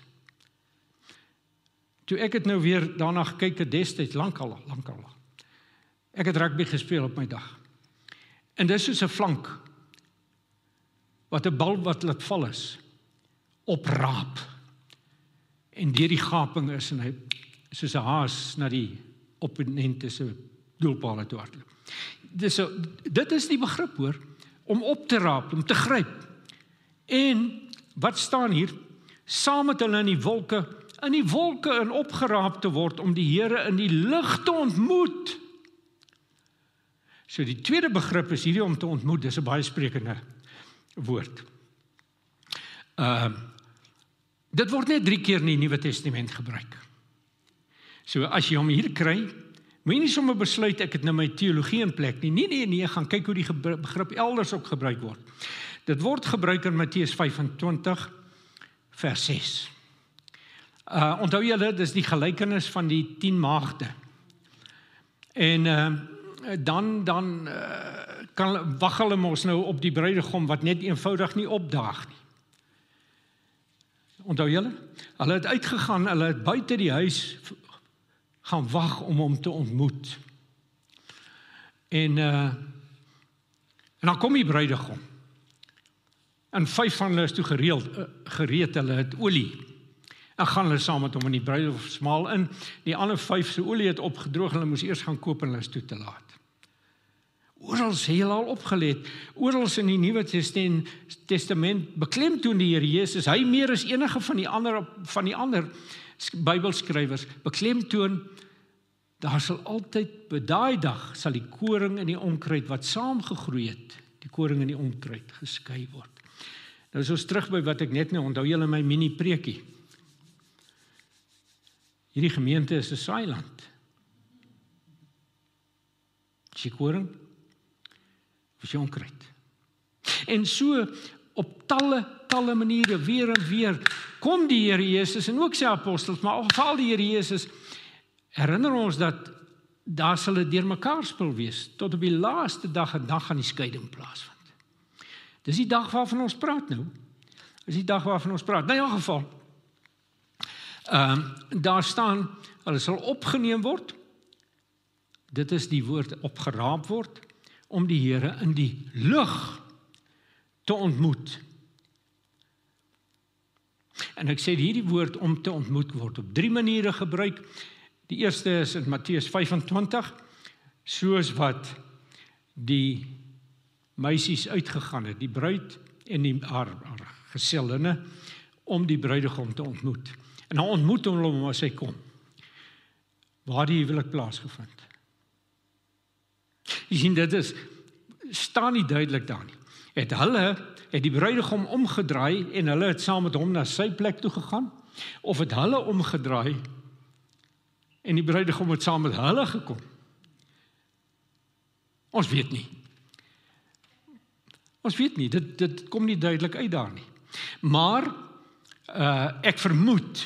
Toe ek het nou weer daarna gekyk het destyds lankal lankal. Ek het rugby gespeel op my dag. En dis soos 'n flank wat 'n bal wat laat val is opraap en deur die gaping is en hy soos 'n haas na die opponente se doelpaal toe hardloop. dis so dit is die begrip hoor om op te raap, om te gryp. En wat staan hier? Saam met hulle in die wolke, in die wolke in opgeraap te word om die Here in die lig te ontmoet. So die tweede begrip is hierdie om te ontmoet, dis 'n baie sprekende woord. Ehm uh, dit word net 3 keer in die Nuwe Testament gebruik. So as jy hom hier kry, Moenie nie sommer besluit ek het nou my teologie in plek nie. Nee nee nee, gaan kyk hoe die begrip elders ook gebruik word. Dit word gebruik in Matteus 25 vers 6. Uh onthou julle, dis die gelykenis van die 10 maagde. En uh dan dan uh, kan wag hulle mos nou op die bruidegom wat net eenvoudig nie opdaag nie. Onthou julle? Hulle het uitgegaan, hulle het buite die huis gaan wag om hom te ontmoet. En uh en dan kom die bruidegom. En vyf van hulle is toe gereeld uh, gereed hulle het olie. En gaan hulle saam met hom in die bruidegomsmaal in. Die ander vyf se olie het opgedroog en hulle moes eers gaan koop en hulle is toe te laat. Oral sê hulle al opgelet. Oral in die Nuwe Testament beklemtoon die Here Jesus hy meer as enige van die ander van die ander Bybelskrywers beklemtoon daar sal altyd by daai dag sal die koring en die onkruid wat saamgegroei het, die koring en die onkruid geskei word. Nou is ons terug by wat ek net nou onthou julle my mini preekie. Hierdie gemeente is 'n saailand. Die koring is onkruid. En so op talle talle maniere weer en weer kom die Here Jesus en ook sy apostels, maar veral die Here Jesus herinner ons dat daar sal 'n deurmekaar spel wees tot op die laaste dag en dan gaan die skeiding plaasvind. Dis die dag waarvan ons praat nou. Dis die dag waarvan ons praat. Nou in elk geval. Ehm um, daar staan hulle sal opgeneem word. Dit is die woord opgeraap word om die Here in die lug te ontmoet. En ek sê hierdie woord om te ontmoet word op drie maniere gebruik. Die eerste is in Matteus 25 soos wat die meisies uitgegaan het, die bruid en die haar, haar gesellinne om die bruidegom te ontmoet. En dan ontmoet hulle hom as hy kom. Waar die huwelik plaasgevind. Jy sien dit is staan nie duidelik daar nie. Het hulle het die bruidegom omgedraai en hulle het saam met hom na sy plek toe gegaan of het hulle omgedraai en die bruidegom het saam met hulle gekom. Ons weet nie. Ons weet nie, dit dit kom nie duidelik uit daar nie. Maar uh ek vermoed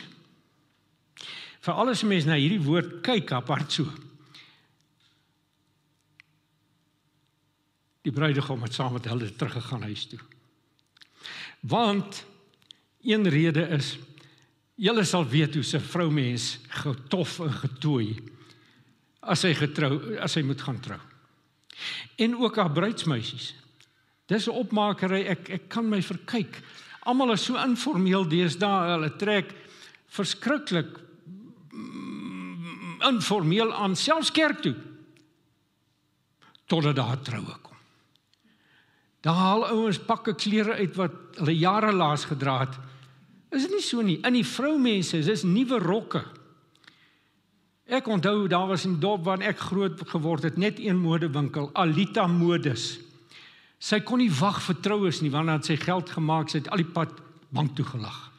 vir alles mense na hierdie woord kyk apart so. Die bruidegom het saam met hulle teruggegaan huis toe. Want een rede is Julle sal weet hoe 'n vroumens getof en getooi as hy getrou as hy moet gaan trou. En ook haar bruidsmeisies. Dis 'n opmakery ek ek kan my verkyk. Almal is so informeel deesdae, hulle trek verskriklik mm, informeel aan selfs kerk toe. Totdat daar troue kom. Daar haal ouens pakke klere uit wat hulle jare laas gedra het Is dit nie so nie? In die vroumense is dis nuwe rokke. Ek onthou daar was 'n dorp waar ek groot geword het, net een modewinkel, Alita Modes. Sy kon nie wag vir troues nie, want dan het sy geld gemaak, sy het al die pad bank toe gelag.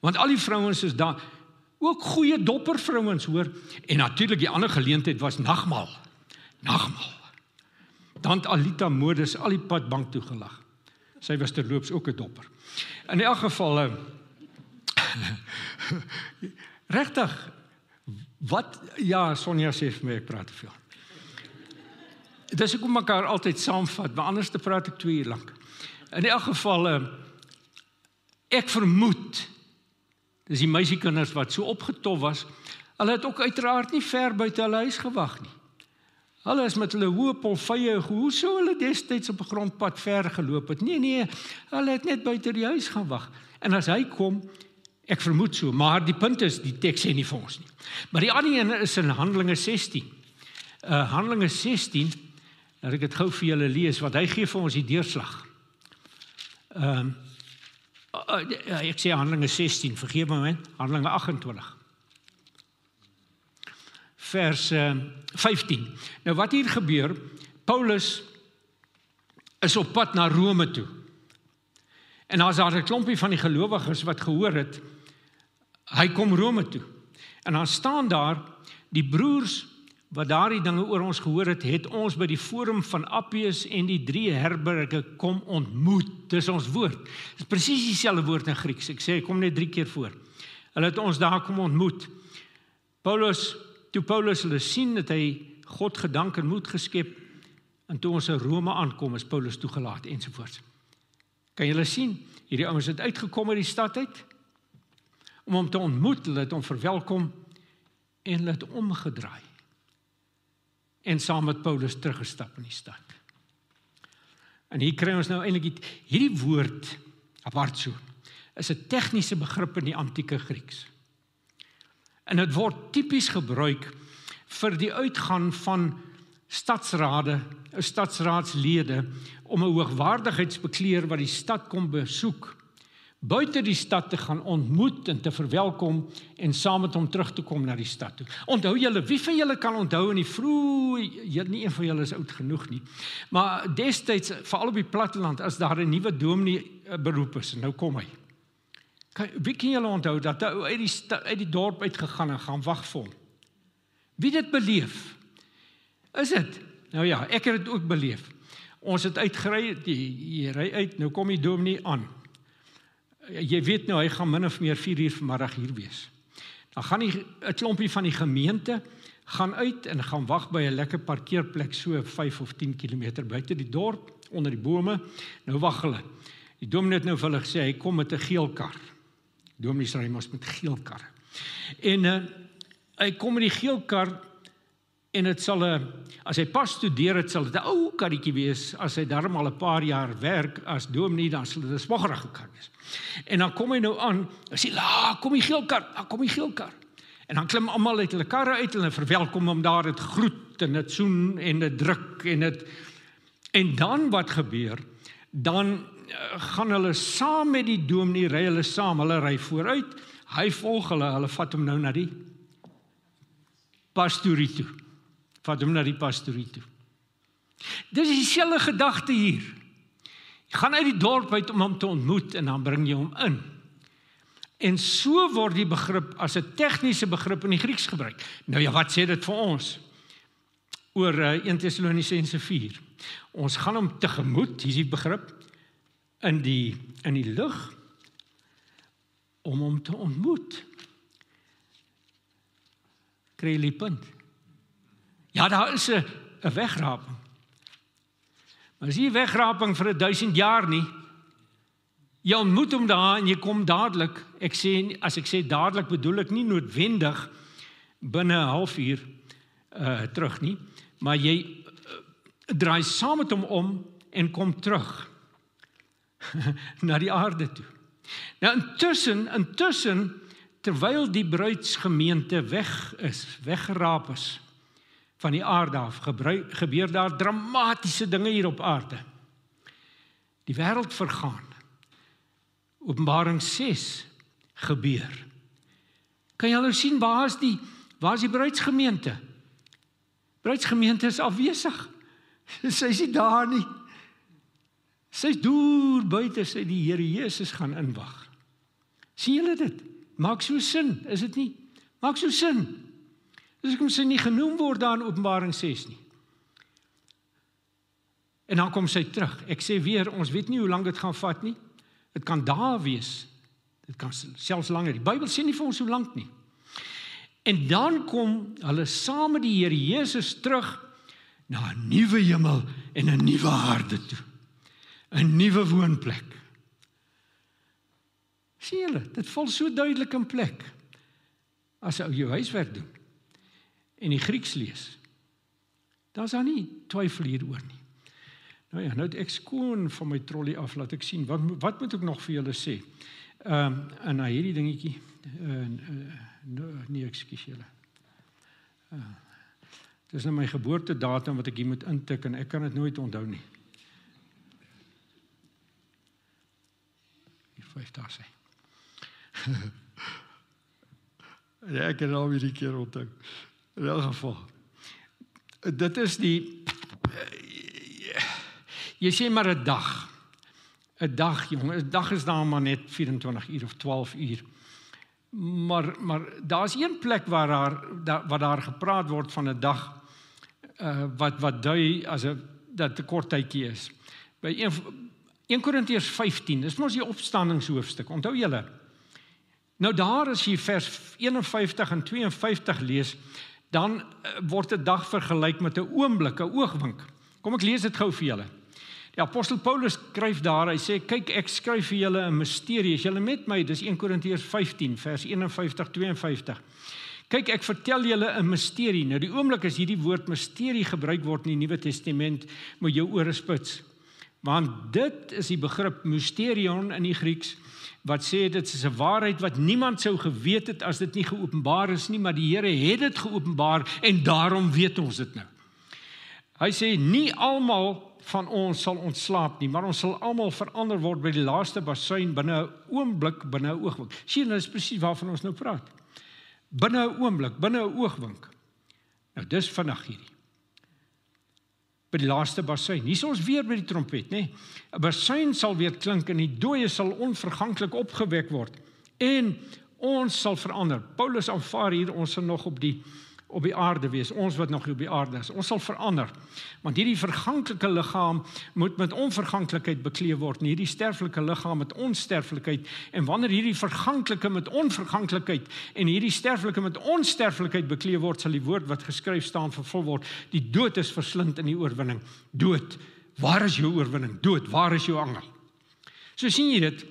Want al die vrouens is daar ook goeie dopper vrouens hoor en natuurlik die ander geleentheid was nagmaal. Nagmaal. Dan Alita Modes al die pad bank toe gelag. Sy was terloops ook 'n dopper. In elk geval uh, [LAUGHS] Regtig. Wat ja, Sonja sê vir my ek praat te veel. Dis ek kom mekaar altyd saamvat, maar anders te praat ek 2 uur lank. In elk geval eh, ek vermoed dis die meisiekinders wat so opgetof was. Hulle het ook uiteraard nie ver buite hulle huis gewag nie. Hulle is met hulle hoë polvye, hoe sou hulle destyds op 'n grondpad ver geloop het? Nee nee, hulle het net buite die huis gaan wag. En as hy kom, Ek vermoed so, maar die punt is die teks sê nie vir ons nie. Maar die ander een is in Handelinge 16. Uh Handelinge 16 Laat ek dit gou vir julle lees wat hy gee vir ons die deurslag. Ehm um, ek sê Handelinge 16, vergeef my Handelinge 28. Vers uh, 15. Nou wat hier gebeur, Paulus is op pad na Rome toe. En daar's daar 'n klompie van die gelowiges wat gehoor het hy kom Rome toe. En dan staan daar die broers wat daardie dinge oor ons gehoor het, het ons by die forum van Appius en die drie herberge kom ontmoet. Dis ons woord. Dis presies dieselfde woord in Grieks. Ek sê kom net 3 keer voor. Hulle het ons daar kom ontmoet. Paulus, toe Paulus hulle sien dat hy God gedank en moed geskep en toe ons in Rome aankom, is Paulus toegelaat ensovoorts. Kan julle sien? Hierdie ouens het uitgekom uit die stad uit om hom te ontmoet, hulle het hom verwelkom en hulle het omgedraai. En saam met Paulus teruggestap in die stad. En hier kry ons nou eintlik hierdie woord apartso is 'n tegniese begrip in die antieke Grieks. En dit word tipies gebruik vir die uitgaan van stadsrade, stadsraadslede om 'n hoogwaardigheidsbekleer wat die stad kom besoek buite die stad te gaan ontmoet en te verwelkom en saam met hom terug te kom na die stad toe. Onthou julle, wie van julle kan onthou in die vroeë, nie een van julle is oud genoeg nie. Maar destyds veral op die platteland as daar 'n nuwe dominee eh, beroep is, nou kom hy. Kan wie kan julle onthou dat hy uit die uit die dorp uit gegaan en gaan wag vir hom? Wie dit beleef? Is dit? Nou ja, ek het dit ook beleef. Ons het uitgery, die ry uit, nou kom die dominee aan jy weet nou hy gaan min of meer 4 uur vanmiddag hier wees. Dan gaan hy 'n klompie van die gemeente gaan uit en gaan wag by 'n lekker parkeerplek so 5 of 10 km buite die dorp onder die bome. Nou wag hulle. Die dominee het nou vir hulle gesê hy kom met 'n geel kar. Dominee hy moet met geel kar. En uh, hy kom met die geel kar en dit sal 'n as hy pas studeer het sal dit 'n ou karretjie wees as hy darm al 'n paar jaar werk as dominee dan sal dit 'n smoggerige kar wees. En dan kom hy nou aan, hy sê la, kom die geel kar, dan kom die geel kar. En dan klim almal uit hulle karre uit en hulle verwelkom hom daar dit groet en dit soen en dit druk en dit en dan wat gebeur? Dan gaan hulle saam met die dominee ry hulle saam, hulle ry vooruit. Hy volg hulle, hulle vat hom nou na die pastorie toe vat hom na die pastorie toe. Dis dieselfde gedagte hier. Jy gaan uit die dorp uit om hom te ontmoet en dan bring jy hom in. En so word die begrip as 'n tegniese begrip in die Grieks gebruik. Nou ja, wat sê dit vir ons? Oor 1 eh, Tessalonisense 4. Ons gaan hom tegemoet, hier is die begrip in die in die lug om hom te ontmoet. Kry die punt? Ja, daar is 'n 'n wegraping. Maar as jy wegraping vir 1000 jaar nie, jy ontmoet hom daar en jy kom dadelik. Ek sê as ek sê dadelik bedoel ek nie noodwendig binne 'n halfuur uh terug nie, maar jy uh, draai saam met hom om en kom terug [LAUGHS] na die aarde toe. Nou intussen, intussen terwyl die bruidsgemeente weg is, weggeraap is van die aarde af gebruik, gebeur daar dramatiese dinge hier op aarde. Die wêreld vergaan. Openbaring 6 gebeur. Kan jy nou sien waar is die waar is die bruidsgemeente? Bruidsgemeente is afwesig. [LAUGHS] Sy is nie daar nie. Sy's deur buite sy die Here Jesus gaan inwag. sien julle dit? Maak so sin, is dit nie? Maak so sin. Dis hoekom sy nie genoem word daar in Openbaring 6 nie. En dan kom sy terug. Ek sê weer, ons weet nie hoe lank dit gaan vat nie. Dit kan dae wees. Dit kan selfs langer. Die Bybel sê nie vir ons hoe lank nie. En dan kom hulle saam met die Here Jesus terug na 'n nuwe hemel en 'n nuwe aarde toe. 'n Nuwe woonplek. Sien julle, dit val so duidelik in plek as jy jou huiswerk doen en die Grieks lees. Daar's dan nie twyfel hieroor nie. Nou ja, nou ek skoon van my trolly af laat ek sien wat wat moet ek nog vir julle sê. Ehm um, en nou hierdie dingetjie uh, uh, nee, ekskuus julle. Uh, Dis nou my geboortedatum wat ek hier moet intik en ek kan dit nooit onthou nie. Vyf dae sê. ja, ek kan al weer die keer onthou. In elk geval. Dit is die jy sê maar 'n dag. 'n Dag, jong, 'n dag is dan maar net 24 uur of 12 uur. Maar maar daar's een plek waar daar wat daar gepraat word van 'n dag uh wat wat dui as 'n dat 'n kort tydjie is. By 1 1 Korintiërs 15, dis mos die opstandingshoofstuk. Onthou julle? Nou daar as jy vers 51 en 52 lees, dan uh, word 'n dag vergelyk met 'n oomblik, 'n oogwink. Kom ek lees dit gou vir julle. Die apostel Paulus skryf daar, hy sê kyk ek skryf vir julle 'n misterie. As julle met my, dis 1 Korintiërs 15 vers 51 52. Kyk, ek vertel julle 'n misterie. Nou die oomblik as hierdie woord misterie gebruik word in die Nuwe Testament, moet jou ore spits. Want dit is die begrip mysterion in die Grieks wat sê dit is 'n waarheid wat niemand sou geweet het as dit nie geopenbaar is nie, maar die Here het dit geopenbaar en daarom weet ons dit nou. Hy sê nie almal van ons sal ontslaap nie, maar ons sal almal verander word by die laaste basuin binne 'n oomblik, binne 'n oogwink. Sien, dit is presies waarvan ons nou praat binne 'n oomblik, binne 'n oogwink. Nou dis vinnig hierdie. By die laaste basuin. Hier is ons weer by die trompet, nê? 'n Basuin sal weer klink en die dooies sal onverganklik opgewek word en ons sal verander. Paulus aanvaar hier ons sal nog op die op die aarde wees, ons wat nog op die aarde is. Ons sal verander. Want hierdie verganklike liggaam moet met onverganklikheid bekleed word, en hierdie sterflike liggaam met onsterflikheid. En wanneer hierdie verganklike met onverganklikheid en hierdie sterflike met onsterflikheid bekleed word, sal die woord wat geskryf staan vervul word: Die dood is verslind in die oorwinning. Dood, waar is jou oorwinning? Dood, waar is jou angel? So sien jy dit.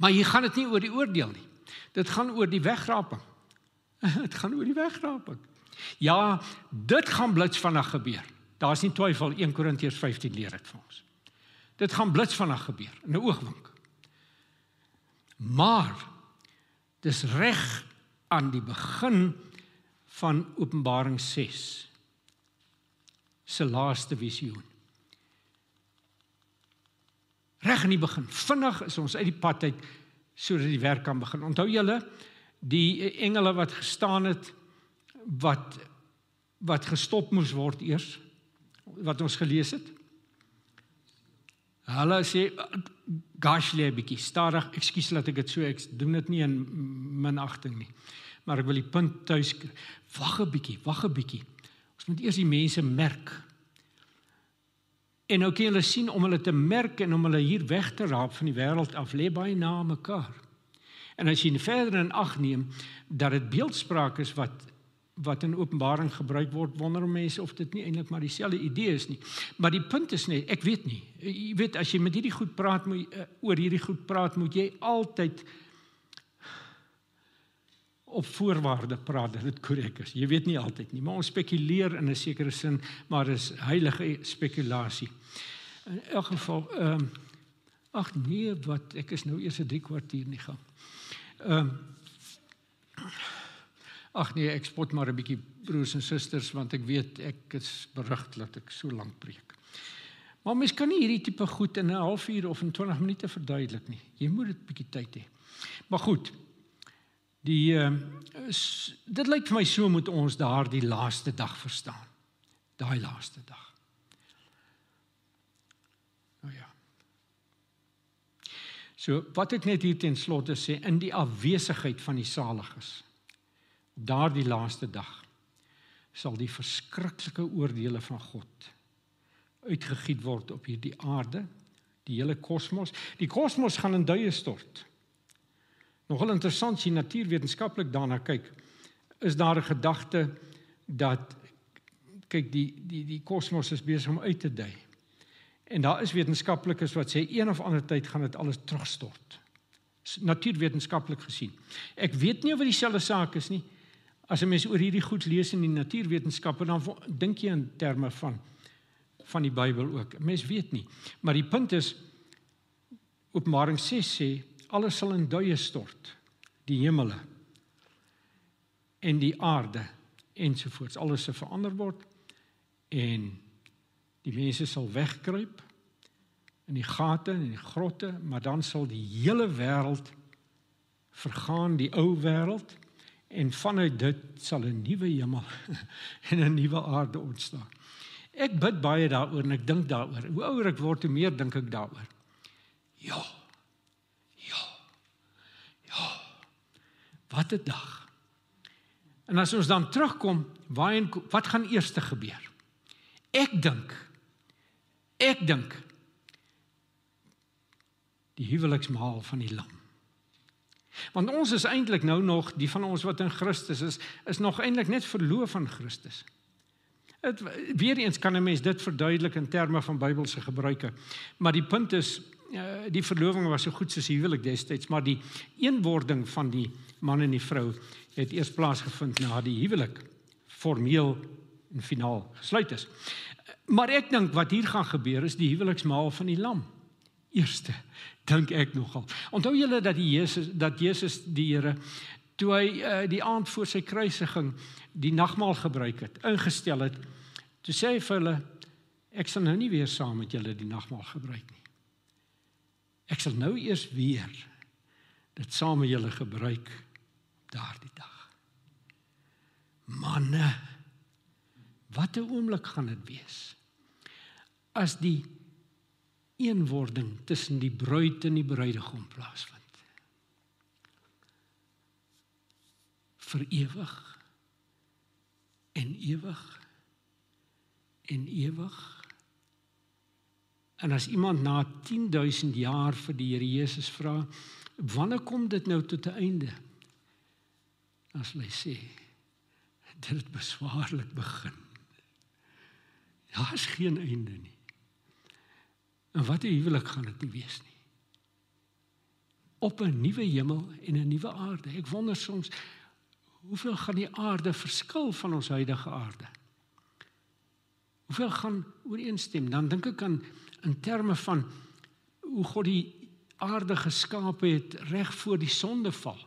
Maar hier gaan dit nie oor die oordeel nie. Dit gaan oor die wegraping. [LAUGHS] Dit gaan oor die wegraping. Ja, dit gaan blits vinnig gebeur. Daar's nie twyfel 1 Korintiërs 15 leer dit vir ons. Dit gaan blits vinnig gebeur in 'n oogwink. Maar dis reg aan die begin van Openbaring 6 se laaste visioen. Reg aan die begin. Vinnig is ons uit die pad uit sodat die werk kan begin. Onthou julle, die engele wat gestaan het wat wat gestop moes word eers wat ons gelees het. Hulle sê gaslie bietjie stadig, ekskuus dat ek dit so ek doen dit nie in minagting nie. Maar ek wil die punt tuis wag 'n bietjie, wag 'n bietjie. Ons moet eers die mense merk. En nou kan hulle sien om hulle te merk en om hulle hier weg te raap van die wêreld af lê baie na mekaar. En as jy verder in ag neem dat dit beeldspraak is wat wat in Openbaring gebruik word, wonder mense of dit nie eintlik maar dieselfde idee is nie. Maar die punt is net, ek weet nie. Jy weet as jy met hierdie goed praat, moet uh, oor hierdie goed praat, moet jy altyd op voorwaarde praat dat dit korrek is. Jy weet nie altyd nie, maar ons spekuleer in 'n sekere sin, maar dis heilige spekulasie. In elk geval ehm um, ag nee, wat ek is nou eers 'n 3 kwartier nie gaan. Ehm um, Ag nee, ek spot maar 'n bietjie broers en susters want ek weet ek is berig dat ek so lank preek. Maar mens kan nie hierdie tipe goed in 'n halfuur of in 20 minute verduidelik nie. Jy moet dit bietjie tyd hê. Maar goed. Die ehm uh, dit lyk vir my so moet ons daardie laaste dag verstaan. Daai laaste dag. Nou ja. So wat ek net hier ten slotte sê in die afwesigheid van die saliges. Daardie laaste dag sal die verskriklike oordeele van God uitgegiet word op hierdie aarde, die hele kosmos. Die kosmos gaan in duie stort. Nogal interessant as jy natuurwetenskaplik daarna kyk, is daar 'n gedagte dat kyk die die die kosmos is besig om uit te dui. En daar is wetenskaplikes wat sê een of ander tyd gaan dit alles terugstort. Natuurwetenskaplik gesien. Ek weet nie of dit dieselfde saak is nie. As 'n mens oor hierdie goed lees in die natuurwetenskappe dan dink jy in terme van van die Bybel ook. Mens weet nie. Maar die punt is Openbaring 6 sê alles sal in duie stort. Die hemele en die aarde ensovoorts. Alles se verander word en die mense sal wegkruip in die gate en in die grotte, maar dan sal die hele wêreld vergaan, die ou wêreld en vanuit dit sal 'n nuwe hemel [LAUGHS] en 'n nuwe aarde ontstaan. Ek bid baie daaroor en ek dink daaroor. Hoe ouer ek word, hoe meer dink ek daaroor. Ja. Ja. Ja. Wat 'n dag. En as ons dan terugkom, waar wat gaan eers gebeur? Ek dink ek dink die huweliksmaal van die lam. Want ons is eintlik nou nog die van ons wat in Christus is, is nog eintlik net verloof aan Christus. Dit weer eens kan 'n mens dit verduidelik in terme van Bybelse gebruike. Maar die punt is uh, die verloving was so goed soos die huwelik destyds, maar die eenwording van die man en die vrou het eers plaasgevind na die huwelik formeel en finaal gesluit is. Maar ek dink wat hier gaan gebeur is die huweliksmaal van die lam. Eerste dink ek nogal. Onthou julle dat die Jesus dat Jesus die Here toe hy uh, die aand voor sy kruisiging die nagmaal gebruik het, ingestel het, toe sê hy vir hulle ek sal nou nie weer saam met julle die nagmaal gebruik nie. Ek sal nou eers weer dit saam met julle gebruik daardie dag. Manne, wat 'n oomblik gaan dit wees. As die eenwording tussen die bruid en die bruidegom plaasvind. vir ewig en ewig en ewig. En as iemand na 10000 jaar vir die Here Jesus vra, wanneer kom dit nou tot 'n einde? As hy sê, dit het beswaarlik begin. Daar is geen einde nie. En wat 'n huwelik gaan dit nie wees nie. Op 'n nuwe hemel en 'n nuwe aarde. Ek wonder soms hoeveel gaan die aarde verskil van ons huidige aarde? Hoeveel gaan ooreenstem? Dan dink ek aan in terme van hoe God die aarde geskaap het reg voor die sondeval.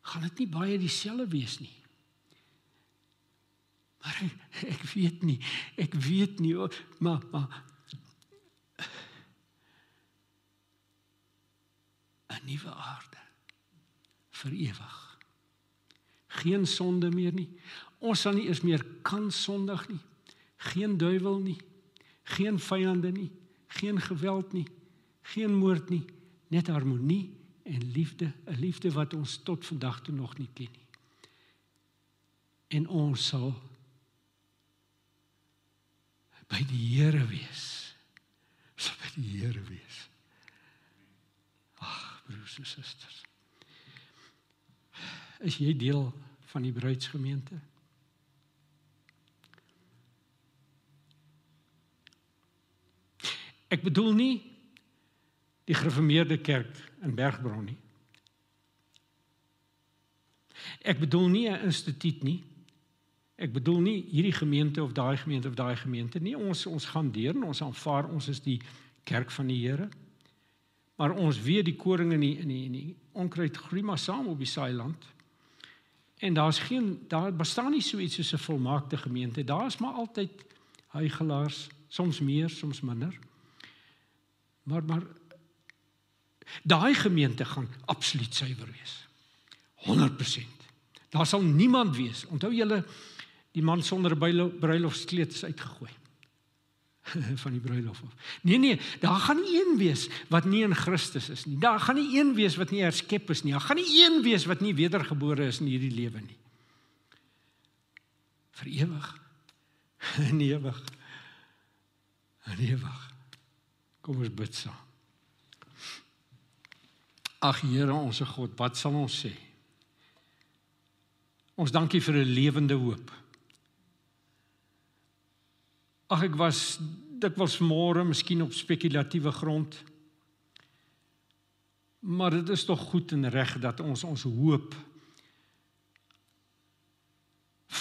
Gaan dit nie baie dieselfde wees nie? Maar [LAUGHS] ek weet nie, ek weet nie, maar maar 'n nuwe aarde vir ewig geen sonde meer nie. Ons sal nie eens meer kan sondig nie. Geen duiwel nie. Geen vyande nie. Geen geweld nie. Geen moord nie. Net harmonie en liefde, 'n liefde wat ons tot vandag toe nog nie ken nie. En ons sal by die Here wees. Sal by die Here wees. Broers en susters. Is jy deel van die bruidsgemeente? Ek bedoel nie die gereformeerde kerk in Bergbron nie. Ek bedoel nie 'n instituut nie. Ek bedoel nie hierdie gemeente of daai gemeente of daai gemeente nie. Ons ons gaan deur en ons aanvaar ons is die kerk van die Here. Maar ons weet die koring in die in die, die onkruid groei maar saam op die saailand. En daar's geen daar bestaan nie so iets soos 'n volmaakte gemeente. Daar's maar altyd huigelaars, soms meer, soms minder. Maar maar daai gemeente gaan absoluut suiwer wees. 100%. Daar sal niemand wees. Onthou julle die man sonder 'n bruilofskleed is uitgegooi. [LAUGHS] van die bruilof af. Nee nee, daar gaan nie een wees wat nie in Christus is nie. Daar gaan nie een wees wat nie herskep is nie. Daar gaan nie een wees wat nie wedergebore is in hierdie lewe nie. Vir ewig. [LAUGHS] En ewig. En ewig. Kom ons bid saam. Ag Here, ons God, wat sal ons sê? Ons dankie vir 'n lewende hoop. Ag ek was dikwels môre miskien op spekulatiewe grond. Maar dit is tog goed en reg dat ons ons hoop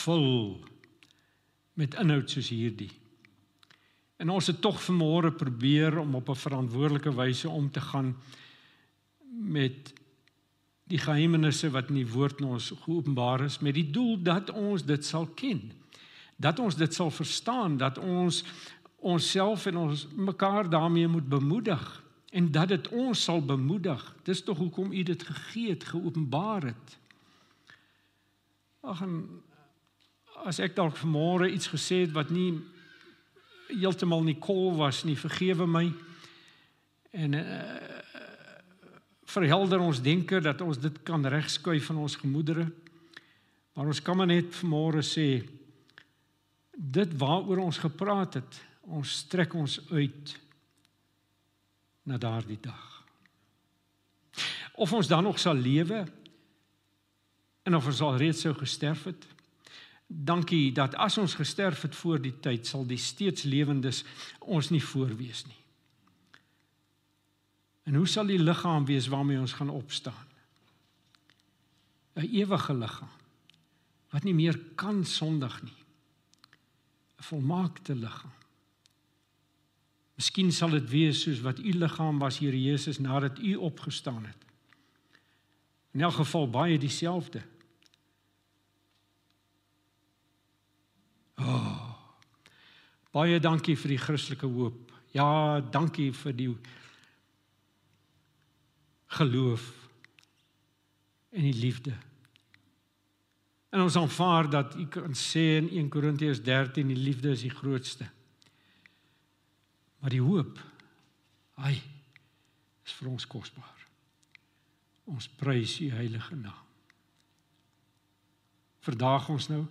vul met inhoud soos hierdie. En ons het tog vanmôre probeer om op 'n verantwoordelike wyse om te gaan met die geheimenisse wat in die woord na ons geopenbaar is met die doel dat ons dit sal ken. Dat ons dit sal verstaan, dat ons onsself en ons mekaar daarmee moet bemoedig en dat dit ons sal bemoedig. Dis tog hoekom U dit gegee het, geopenbaar het. Ag en as ek dalk vanmôre iets gesê het wat nie heeltemal nie kol was nie, vergewe my. En uh, verhelder ons denke dat ons dit kan regskuif van ons gemoedere. Maar ons kan maar net vanmôre sê dit waaroor ons gepraat het, ons strek ons uit na daardie dag. Of ons dan nog sal lewe en of ons al reeds sou gesterf het. Dankie dat as ons gesterf het voor die tyd sal die steeds lewendes ons nie voorwees nie. En hoe sal die liggaam wees waarmee ons gaan opstaan? 'n Ewige liggaam wat nie meer kan sondig nie. 'n Volmaakte liggaam. Miskien sal dit wees soos wat u liggaam was, Here Jesus, nadat u opgestaan het. In elk geval baie dieselfde. Oh, baie dankie vir die Christelike hoop. Ja, dankie vir die geloof en die liefde. En ons aanvaar dat u kan sê in 1 Korintiërs 13 die liefde is die grootste. Maar die hoop, hy is vir ons kosbaar. Ons prys u heilige naam. Verdaag ons nou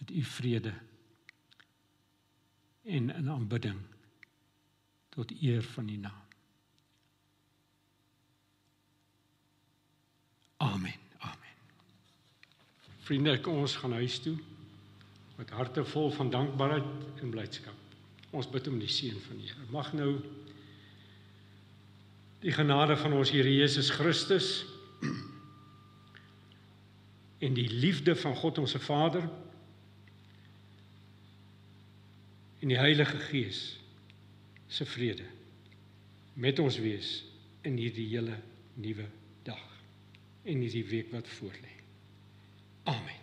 met u vrede en in aanbidding tot eer van u naam. Amen. Vriende, kom ons gaan huis toe met harte vol van dankbaarheid en blydskap. Ons bid om die seën van die Here. Mag nou die genade van ons Here Jesus Christus [CLEARS THROAT] en die liefde van God ons Vader en die Heilige Gees se vrede met ons wees in hierdie hele nuwe dag en hierdie week wat voorlê. Amen.